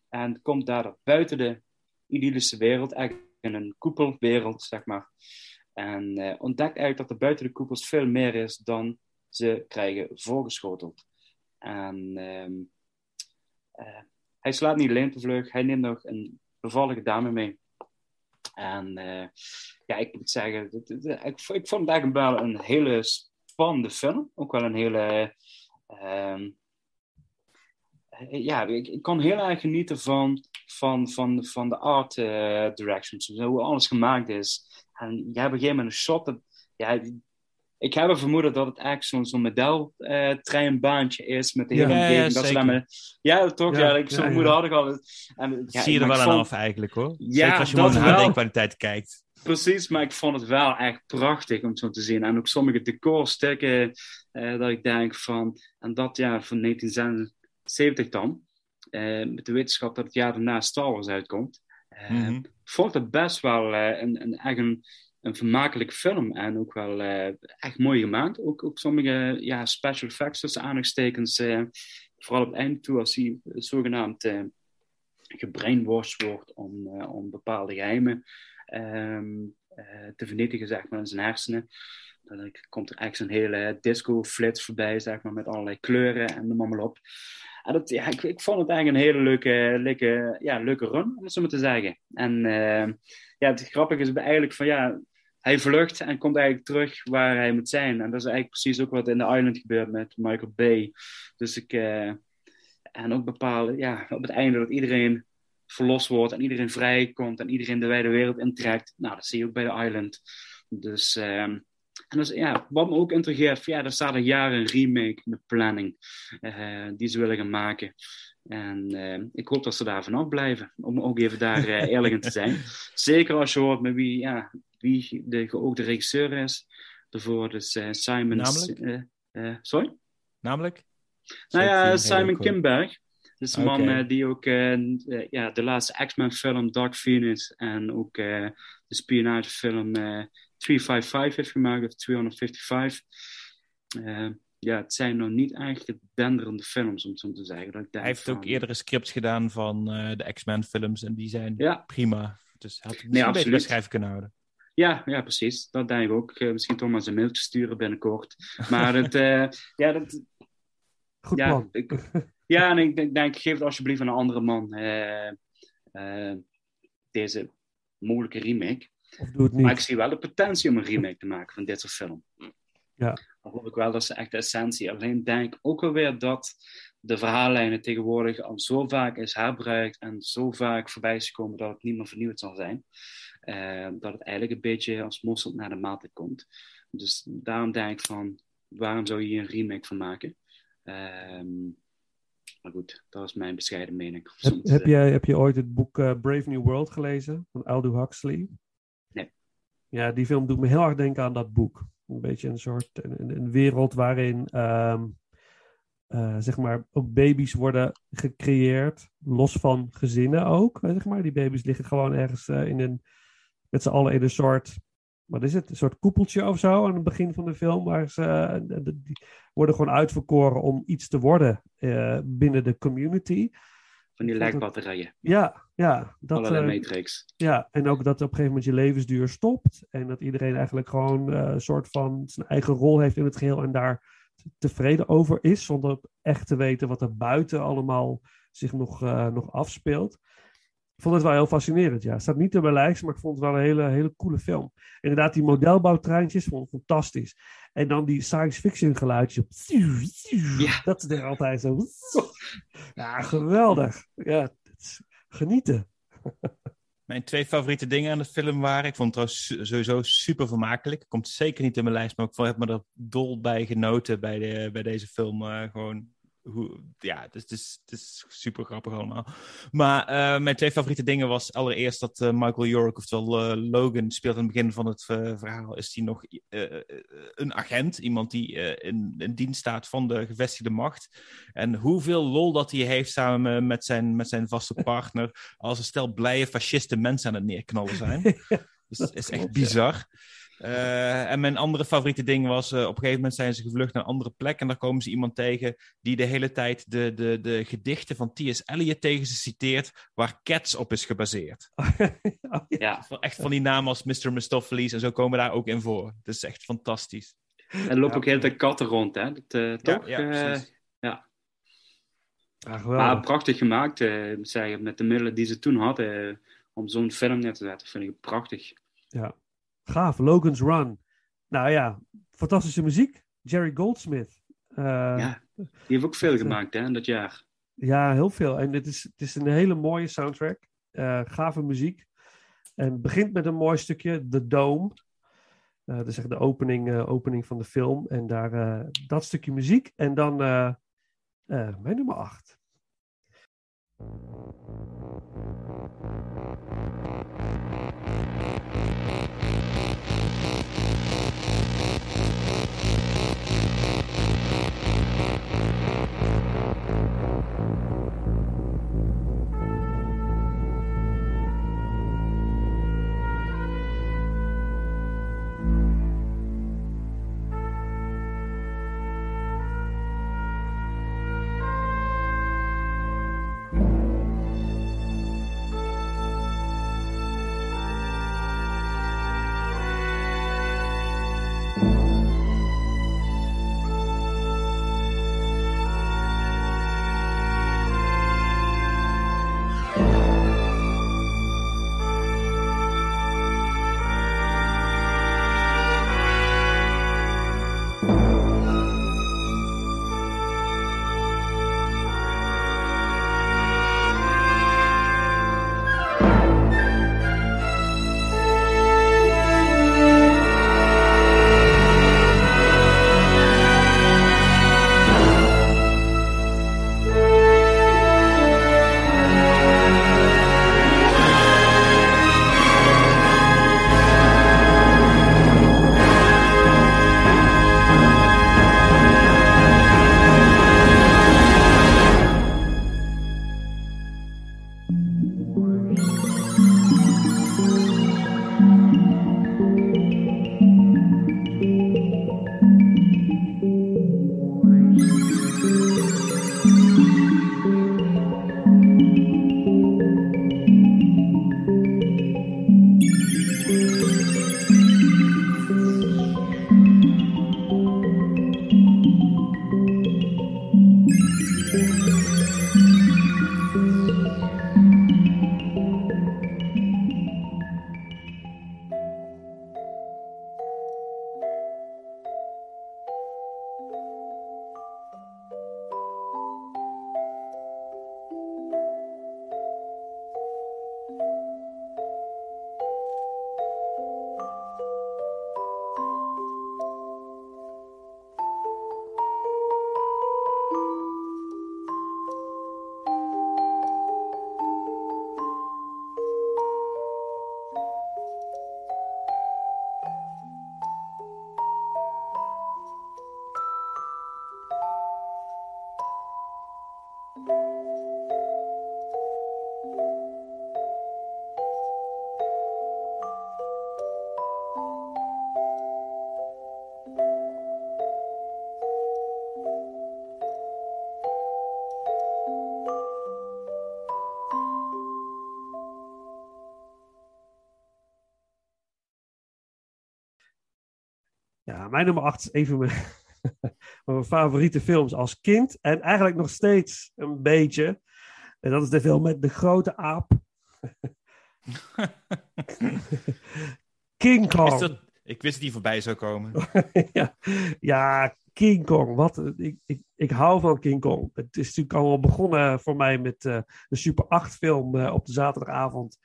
S6: En komt daardoor buiten de idyllische wereld, eigenlijk in een koepelwereld, zeg maar. En eh, ontdekt eigenlijk dat er buiten de koepels veel meer is dan ze krijgen voorgeschoteld. En eh, hij slaat niet alleen op de vlucht, hij neemt nog een bevallige dame mee. En eh, ja, ik moet zeggen, ik, ik vond het eigenlijk wel een hele spannende film. Ook wel een hele. eh, ja, ik, kon heel erg genieten van, van, van, van de art directions, hoe alles gemaakt is. En je hebt op een shot. Dat, ja, ik heb een vermoeden dat het eigenlijk zo'n zo'n modeltreinbaantje is met de hele
S4: Ja,
S5: ja,
S6: dat ze ja, toch?
S4: Ja,
S6: Ja, ik, zo'n vermoeden had ik al. En, ja,
S5: Zie je er wel aan
S6: vond-
S5: af eigenlijk hoor.
S6: Ja,
S5: Zeker als je
S6: dat
S5: naar HD-kwaliteit kijkt.
S6: Precies, maar ik vond het wel echt prachtig om het zo te zien. En ook sommige decorstukken eh dat ik denk van... En dat jaar van 1976 dan. eh, met de wetenschap dat het jaar daarna Star Wars uitkomt. Eh,
S5: Mhm.
S6: Ik vond het best wel eh, een, een, echt een, een vermakelijke film. En ook wel eh, echt mooi gemaakt. Ook, ook sommige ja, special effects tussen aanhalingstekens. vooral op het einde toe als hij zogenaamd... gebrainwashed wordt om, om bepaalde geheimen ehm, eh, te vernietigen, zeg maar, in zijn hersenen. Dan komt er echt zo'n hele disco-flits voorbij, zeg maar, met allerlei kleuren en noem maar op. En dat, ja, ik, ik vond het eigenlijk een hele leuke, leuke, ja, leuke run, om het zo maar te zeggen. En eh, ja, het grappige is eigenlijk van, ja, hij vlucht en komt eigenlijk terug waar hij moet zijn. En dat is eigenlijk precies ook wat in The Island gebeurt met Michael Bay. Dus ik... eh, en ook bepalen, ja, op het einde dat iedereen verlost wordt en iedereen vrij komt en iedereen de wijde wereld intrekt. Nou, dat zie je ook bij de Island. Dus, ehm, en dus, ja, wat me ook intrigeert, ja, er staat al jaren een remake in de planning eh, die ze willen gaan maken. En eh, ik hoop dat ze daar vanaf blijven, om ook even daar eh, eerlijk in te zijn. Zeker als je hoort met wie, ja, wie de geoogde regisseur is. Daarvoor dus Simon...
S5: Namelijk?
S6: sorry?
S5: Namelijk?
S6: Nou ja, Simon. Kimberg. Dat is de man die ook ja, de laatste X-Men film Dark Phoenix en ook de spionagefilm 355 heeft gemaakt, of 255. Eh, ja, het zijn nog niet eigenlijk denderende films, om het zo te zeggen. Dat ik
S5: Hij heeft ook eerdere scripts gedaan van eh, de X-Men films en die zijn
S6: Ja.
S5: prima. Dus had het misschien
S6: Nee,
S5: bij schrijven kunnen houden.
S6: Ja, ja, precies. Dat denk ik ook. Eh, misschien toch maar eens een mailtje sturen binnenkort. Maar het, ja, dat,
S4: Goed
S6: ja,
S4: plan.
S6: ik, ja, en ik denk, denk, geef het alsjeblieft aan een andere man. deze mogelijke remake.
S4: Of doe het
S6: Maar ik zie wel de potentie om een remake te maken van dit soort film.
S4: Ja.
S6: Dan hoop ik wel dat ze echt de essentie. Alleen denk ik ook alweer dat de verhaallijnen tegenwoordig al zo vaak is herbruikt en zo vaak voorbij is gekomen dat het niet meer vernieuwd zal zijn. Eh, dat het eigenlijk een beetje als mossel naar de maaltijd komt. Dus daarom denk ik van, waarom zou je hier een remake van maken? Ehm, maar goed, dat is mijn bescheiden mening.
S4: Heb,
S6: zeggen.
S4: jij, heb je ooit het boek eh, Brave New World gelezen van Aldous Huxley? Ja, die film doet me heel erg denken aan dat boek. Een beetje een soort een, een wereld waarin ehm, eh, zeg maar ook baby's worden gecreëerd, los van gezinnen ook. Zeg maar. Die baby's liggen gewoon ergens eh, in een, met z'n allen in een soort, wat is het, een soort koepeltje of zo aan het begin van de film. Waar ze, eh, worden gewoon uitverkoren om iets te worden binnen de community.
S6: Van die lijkbatterijen.
S4: Ja, ja. Dat,
S6: Allerlei
S4: eh,
S6: Matrix.
S4: Ja, en ook dat op een gegeven moment je levensduur stopt. En dat iedereen eigenlijk gewoon eh, een soort van zijn eigen rol heeft in het geheel en daar tevreden over is, zonder echt te weten wat er buiten allemaal zich nog, eh, nog afspeelt. Ik vond het wel heel fascinerend, ja. Het staat niet op mijn lijst, maar ik vond het wel een hele, hele coole film. Inderdaad, die modelbouwtreintjes vond ik fantastisch. En dan die science fiction geluidjes.
S6: Ja.
S4: Dat is er altijd zo. Ja, geweldig. Ja, genieten.
S5: Mijn twee favoriete dingen aan de film waren. Ik vond het trouwens sowieso super vermakelijk. Komt zeker niet in mijn lijst, maar ik heb me er dol bij genoten bij, de, bij deze film. eh, gewoon hoe, ja, het is, het, is, het is super grappig allemaal. Maar eh, mijn twee favoriete dingen was allereerst dat eh, Michael York, oftewel eh, Logan, speelt aan het begin van het verhaal, is hij nog een agent. Iemand die in, in dienst staat van de gevestigde macht. En hoeveel lol dat hij heeft samen met zijn, met zijn vaste partner, als een stel blije fasciste mensen aan het neerknallen zijn. Dus dat is echt
S4: klopt, ja.
S5: Eh, en mijn andere favoriete ding was, eh, op een gegeven moment zijn ze gevlucht naar een andere plek en daar komen ze iemand tegen die de hele tijd de, de, de gedichten van T.S. Eliot tegen ze citeert, waar Cats op is gebaseerd.
S4: Oh, ja.
S6: Ja,
S5: Echt van die namen als Mr. Mistopheles en zo komen daar ook in voor. Het is echt fantastisch.
S6: er lopen ook heel veel katten rond, hè? Dat, eh, toch?
S5: ja, precies.
S4: Ja,
S6: maar prachtig gemaakt, eh, zeggen, met de middelen die ze toen hadden om zo'n film neer te zetten, vind ik prachtig.
S4: Ja. Gaaf, Logan's Run. Nou ja, fantastische muziek. Jerry Goldsmith. Eh,
S6: ja, die heeft ook veel
S4: eh,
S6: gemaakt hè, in dat jaar.
S4: Ja, heel veel. En het is, het is een hele mooie soundtrack. Eh, gave muziek. En het begint met een mooi stukje, The Dome. Uh, dat is echt de opening, opening van de film. En daar dat stukje muziek. En dan mijn nummer 8. Ja, mijn nummer 8 is een van mijn, van mijn favoriete films als kind. En eigenlijk nog steeds een beetje. En dat is de film met de grote aap. King
S5: Ik
S4: Kong.
S5: wist, dat, ik wist dat die voorbij zou komen.
S4: ja, ja, King Kong. Wat, ik, ik, ik hou van King Kong. Het is natuurlijk allemaal begonnen voor mij met eh, de Super 8 film eh, op de zaterdagavond.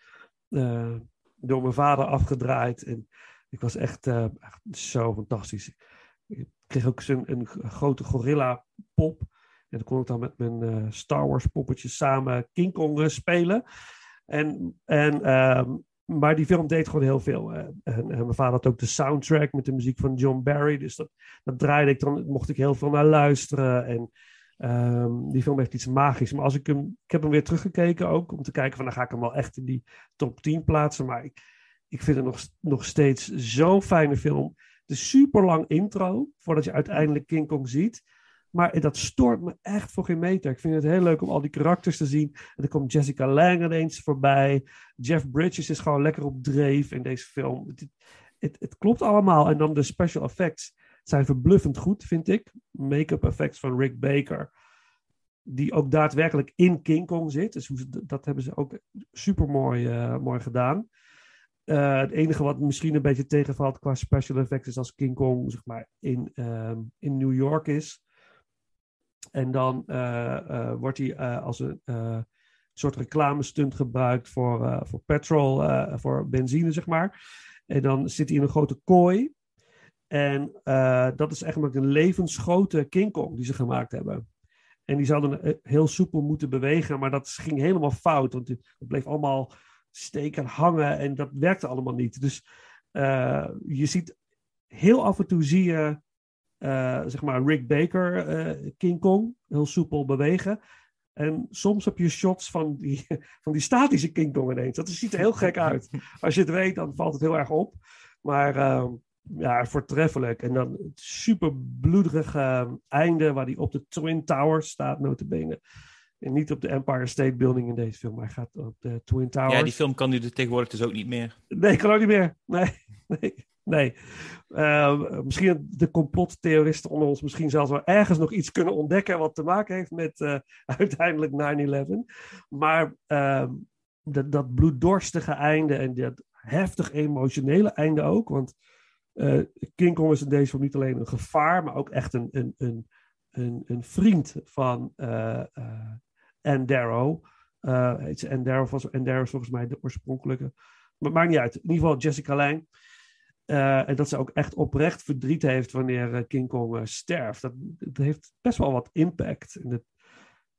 S4: eh, door mijn vader afgedraaid. En ik was echt, eh, echt zo fantastisch. Ik kreeg ook zo'n een grote gorilla pop. En dan kon ik dan met mijn eh, Star Wars poppetjes samen King Kong eh, spelen. En, en, ehm, maar die film deed gewoon heel veel. en, en mijn vader had ook de soundtrack met de muziek van John Barry. Dus dat, dat draaide ik dan, mocht ik heel veel naar luisteren. En ehm, die film heeft iets magisch. Maar als ik hem, ik heb hem weer teruggekeken ook, om te kijken van dan ga ik hem wel echt in die top 10 plaatsen. Maar ik, ik vind het nog, nog steeds zo'n fijne film. Is super lang intro, voordat je uiteindelijk King Kong ziet. Maar dat stoort me echt voor geen meter. Ik vind het heel leuk om al die karakters te zien. En dan komt Jessica Lange ineens voorbij. Jeff Bridges is gewoon lekker op dreef in deze film. Het, het, het klopt allemaal. En dan de special effects zijn verbluffend goed, vind ik. Make-up effects van Rick Baker. Die ook daadwerkelijk in King Kong zit. Dus dat hebben ze ook super mooi, mooi gedaan. Eh, het enige wat misschien een beetje tegenvalt qua special effects is als King Kong zeg maar, in, ehm, in New York is. En dan eh, eh, wordt hij als een soort reclamestunt gebruikt voor, voor petrol, voor benzine, zeg maar. En dan zit hij in een grote kooi. En dat is eigenlijk een levensgrote King Kong die ze gemaakt hebben. En die zouden heel soepel moeten bewegen, maar dat ging helemaal fout. Want het bleef allemaal steken hangen en dat werkte allemaal niet. Dus eh, je ziet heel af en toe zie je eh, zeg maar Rick Baker, eh, King Kong, heel soepel bewegen. En soms heb je shots van die, van die statische King Kong ineens. Dat ziet er heel gek uit. Als je het weet, dan valt het heel erg op. Maar ehm, ja, voortreffelijk. En dan het super bloederige ehm, einde waar hij op de Twin Towers staat, notabene. En niet op de Empire State Building in deze film, maar hij gaat op de Twin Towers.
S5: Ja, die film kan nu tegenwoordig dus ook niet meer.
S4: Nee, kan ook niet meer. Nee, nee, nee. Eh, misschien de complottheoristen onder ons misschien zelfs wel ergens nog iets kunnen ontdekken wat te maken heeft met eh, uiteindelijk 9-11. Maar ehm, dat, dat bloeddorstige einde en dat heftig emotionele einde ook. Want eh, King Kong is in deze film niet alleen een gevaar, maar ook echt een, een, een, een, een vriend van uh, uh, Anne Darrow. Ze Anne Darrow, was, Darrow is volgens mij de oorspronkelijke. Maar maakt niet uit. In ieder geval Jessica Lange. Uh, en dat ze ook echt oprecht verdriet heeft wanneer uh, King Kong uh, sterft. Dat, dat, heeft best wel wat impact. En het,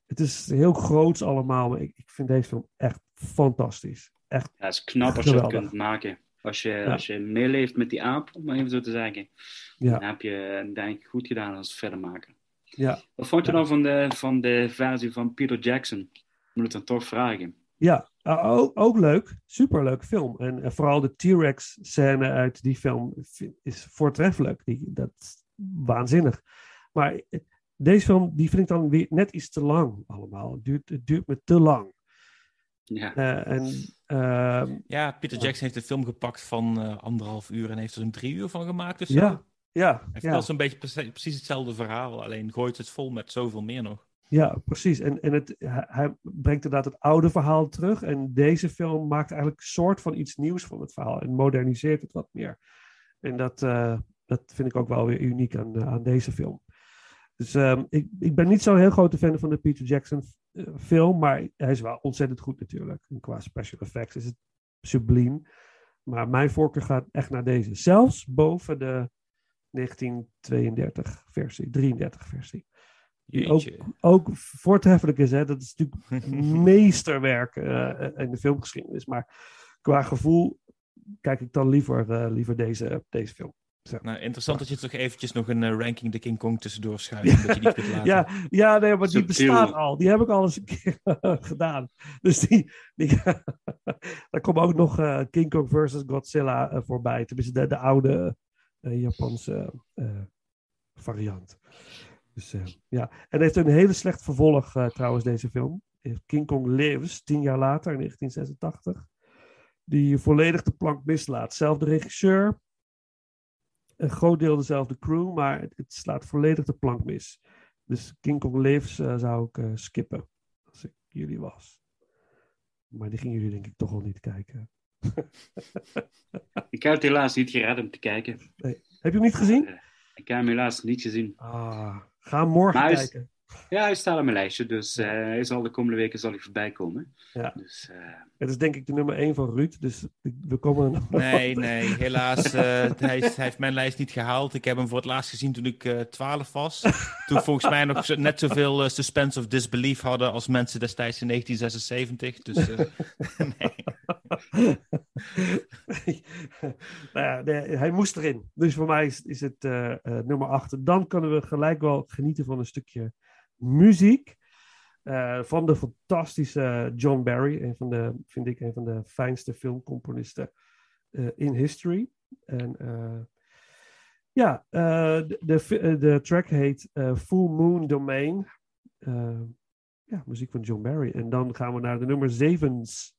S4: het is heel groots allemaal, maar ik, ik, vind deze film echt fantastisch. Echt
S6: ja, het is knap als je het kunt maken. Als je, ja. als je meeleeft met die aap, om maar even zo te zeggen. Ja. Dan heb je denk ik goed gedaan als het verder maken.
S4: Ja.
S6: Wat vond je ja. nou van de, van de versie van Peter Jackson? Moet ik dan toch vragen.
S4: Ja, uh, ook, ook, leuk. Superleuk film. En uh, vooral de T-Rex scène uit die film is voortreffelijk. Die, dat is waanzinnig. Maar uh, deze film, die vind ik dan weer net iets te lang allemaal. Het duurt, het duurt me te lang.
S6: Ja.
S4: en, ehm,
S5: ja, Peter Jackson heeft de film gepakt van uh, anderhalf uur en heeft er zo'n drie uur van gemaakt. Dus
S4: ja, ja.
S5: Hij wel zo'n beetje precies hetzelfde verhaal, alleen gooit het vol met zoveel meer nog.
S4: Ja, precies. En, en het, hij brengt inderdaad het oude verhaal terug. En deze film maakt eigenlijk een soort van iets nieuws van het verhaal. En moderniseert het wat meer. En dat, uh, dat vind ik ook wel weer uniek aan, uh, aan deze film. Dus um, ik, ik ben niet zo'n heel grote fan van de Peter Jackson uh, film. Maar hij is wel ontzettend goed natuurlijk. En qua special effects is het subliem. Maar mijn voorkeur gaat echt naar deze. Zelfs boven de 1932 versie, 33 versie. Die ook, ook voortreffelijk is. Hè? Dat is natuurlijk meesterwerk uh, in de filmgeschiedenis. Maar qua gevoel kijk ik dan liever, uh, liever deze, deze film.
S5: Zo. Nou, interessant ja. dat je toch eventjes nog een uh, ranking de King Kong tussendoor schuift. dat je niet kunt laten.
S4: ja, ja, nee, maar die bestaat al. Die heb ik al eens een keer gedaan. Dus die, die daar komt ook nog uh, King Kong versus Godzilla uh, voorbij. Tenminste, de, de oude Japanse variant. Dus uh, ja, en heeft een hele slecht vervolg trouwens, deze film. King Kong Lives, tien jaar later, in 1986. Die volledig de plank mislaat. Zelfde regisseur. een groot deel dezelfde crew, maar het, slaat volledig de plank mis. Dus King Kong Lives eh, zou ik eh, skippen, als ik jullie was. Maar die gingen jullie denk ik toch al niet kijken.
S6: Ik heb het helaas niet gered om te kijken.
S4: Heb je hem niet gezien?
S6: Eh, Ik heb hem helaas niet gezien.
S4: Ah, ga morgen
S6: Maar
S4: kijken.
S6: Ja, hij staat op mijn lijstje, dus eh, hij zal de komende weken zal hij voorbij komen.
S4: Ja.
S6: Dus, eh,
S4: Het is denk ik de nummer 1 van Ruud, dus we komen er nog
S5: Nee, nee, helaas. eh, hij, is- hij heeft mijn lijst niet gehaald. Ik heb hem voor het laatst gezien toen ik eh 12 was. Toen volgens mij nog net zoveel suspense of disbelief hadden als mensen destijds in 1976. Dus eh, nee.
S4: nou ja, nee, hij moest erin. Dus voor mij is, is het nummer 8. Dan kunnen we gelijk wel genieten van een stukje muziek. eh, van de fantastische John Barry. Een van de, vind ik, een van de fijnste filmcomponisten eh, in history. En eh, ja, de, de, de track heet Full Moon Domain. Ja, muziek van John Barry. En dan gaan we naar de nummer 7's.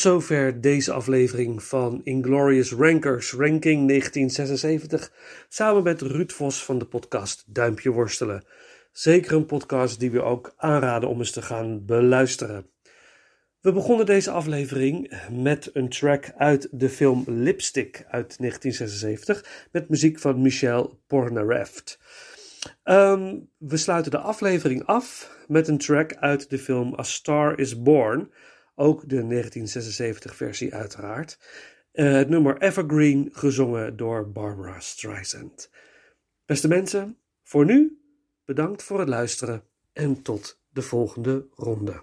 S7: Zover deze aflevering van Inglorious Rankers Ranking 1976, samen met Ruud Vos van de podcast Duimpje Worstelen. Zeker een podcast die we ook aanraden om eens te gaan beluisteren. We begonnen deze aflevering met een track uit de film Lipstick uit 1976 met muziek van Michel Polnareff. Ehm, we sluiten de aflevering af met een track uit de film A Star is Born, ook de 1976 versie uiteraard. Uh, het nummer Evergreen gezongen door Barbara Streisand. Beste mensen, voor nu bedankt voor het luisteren en tot de volgende ronde.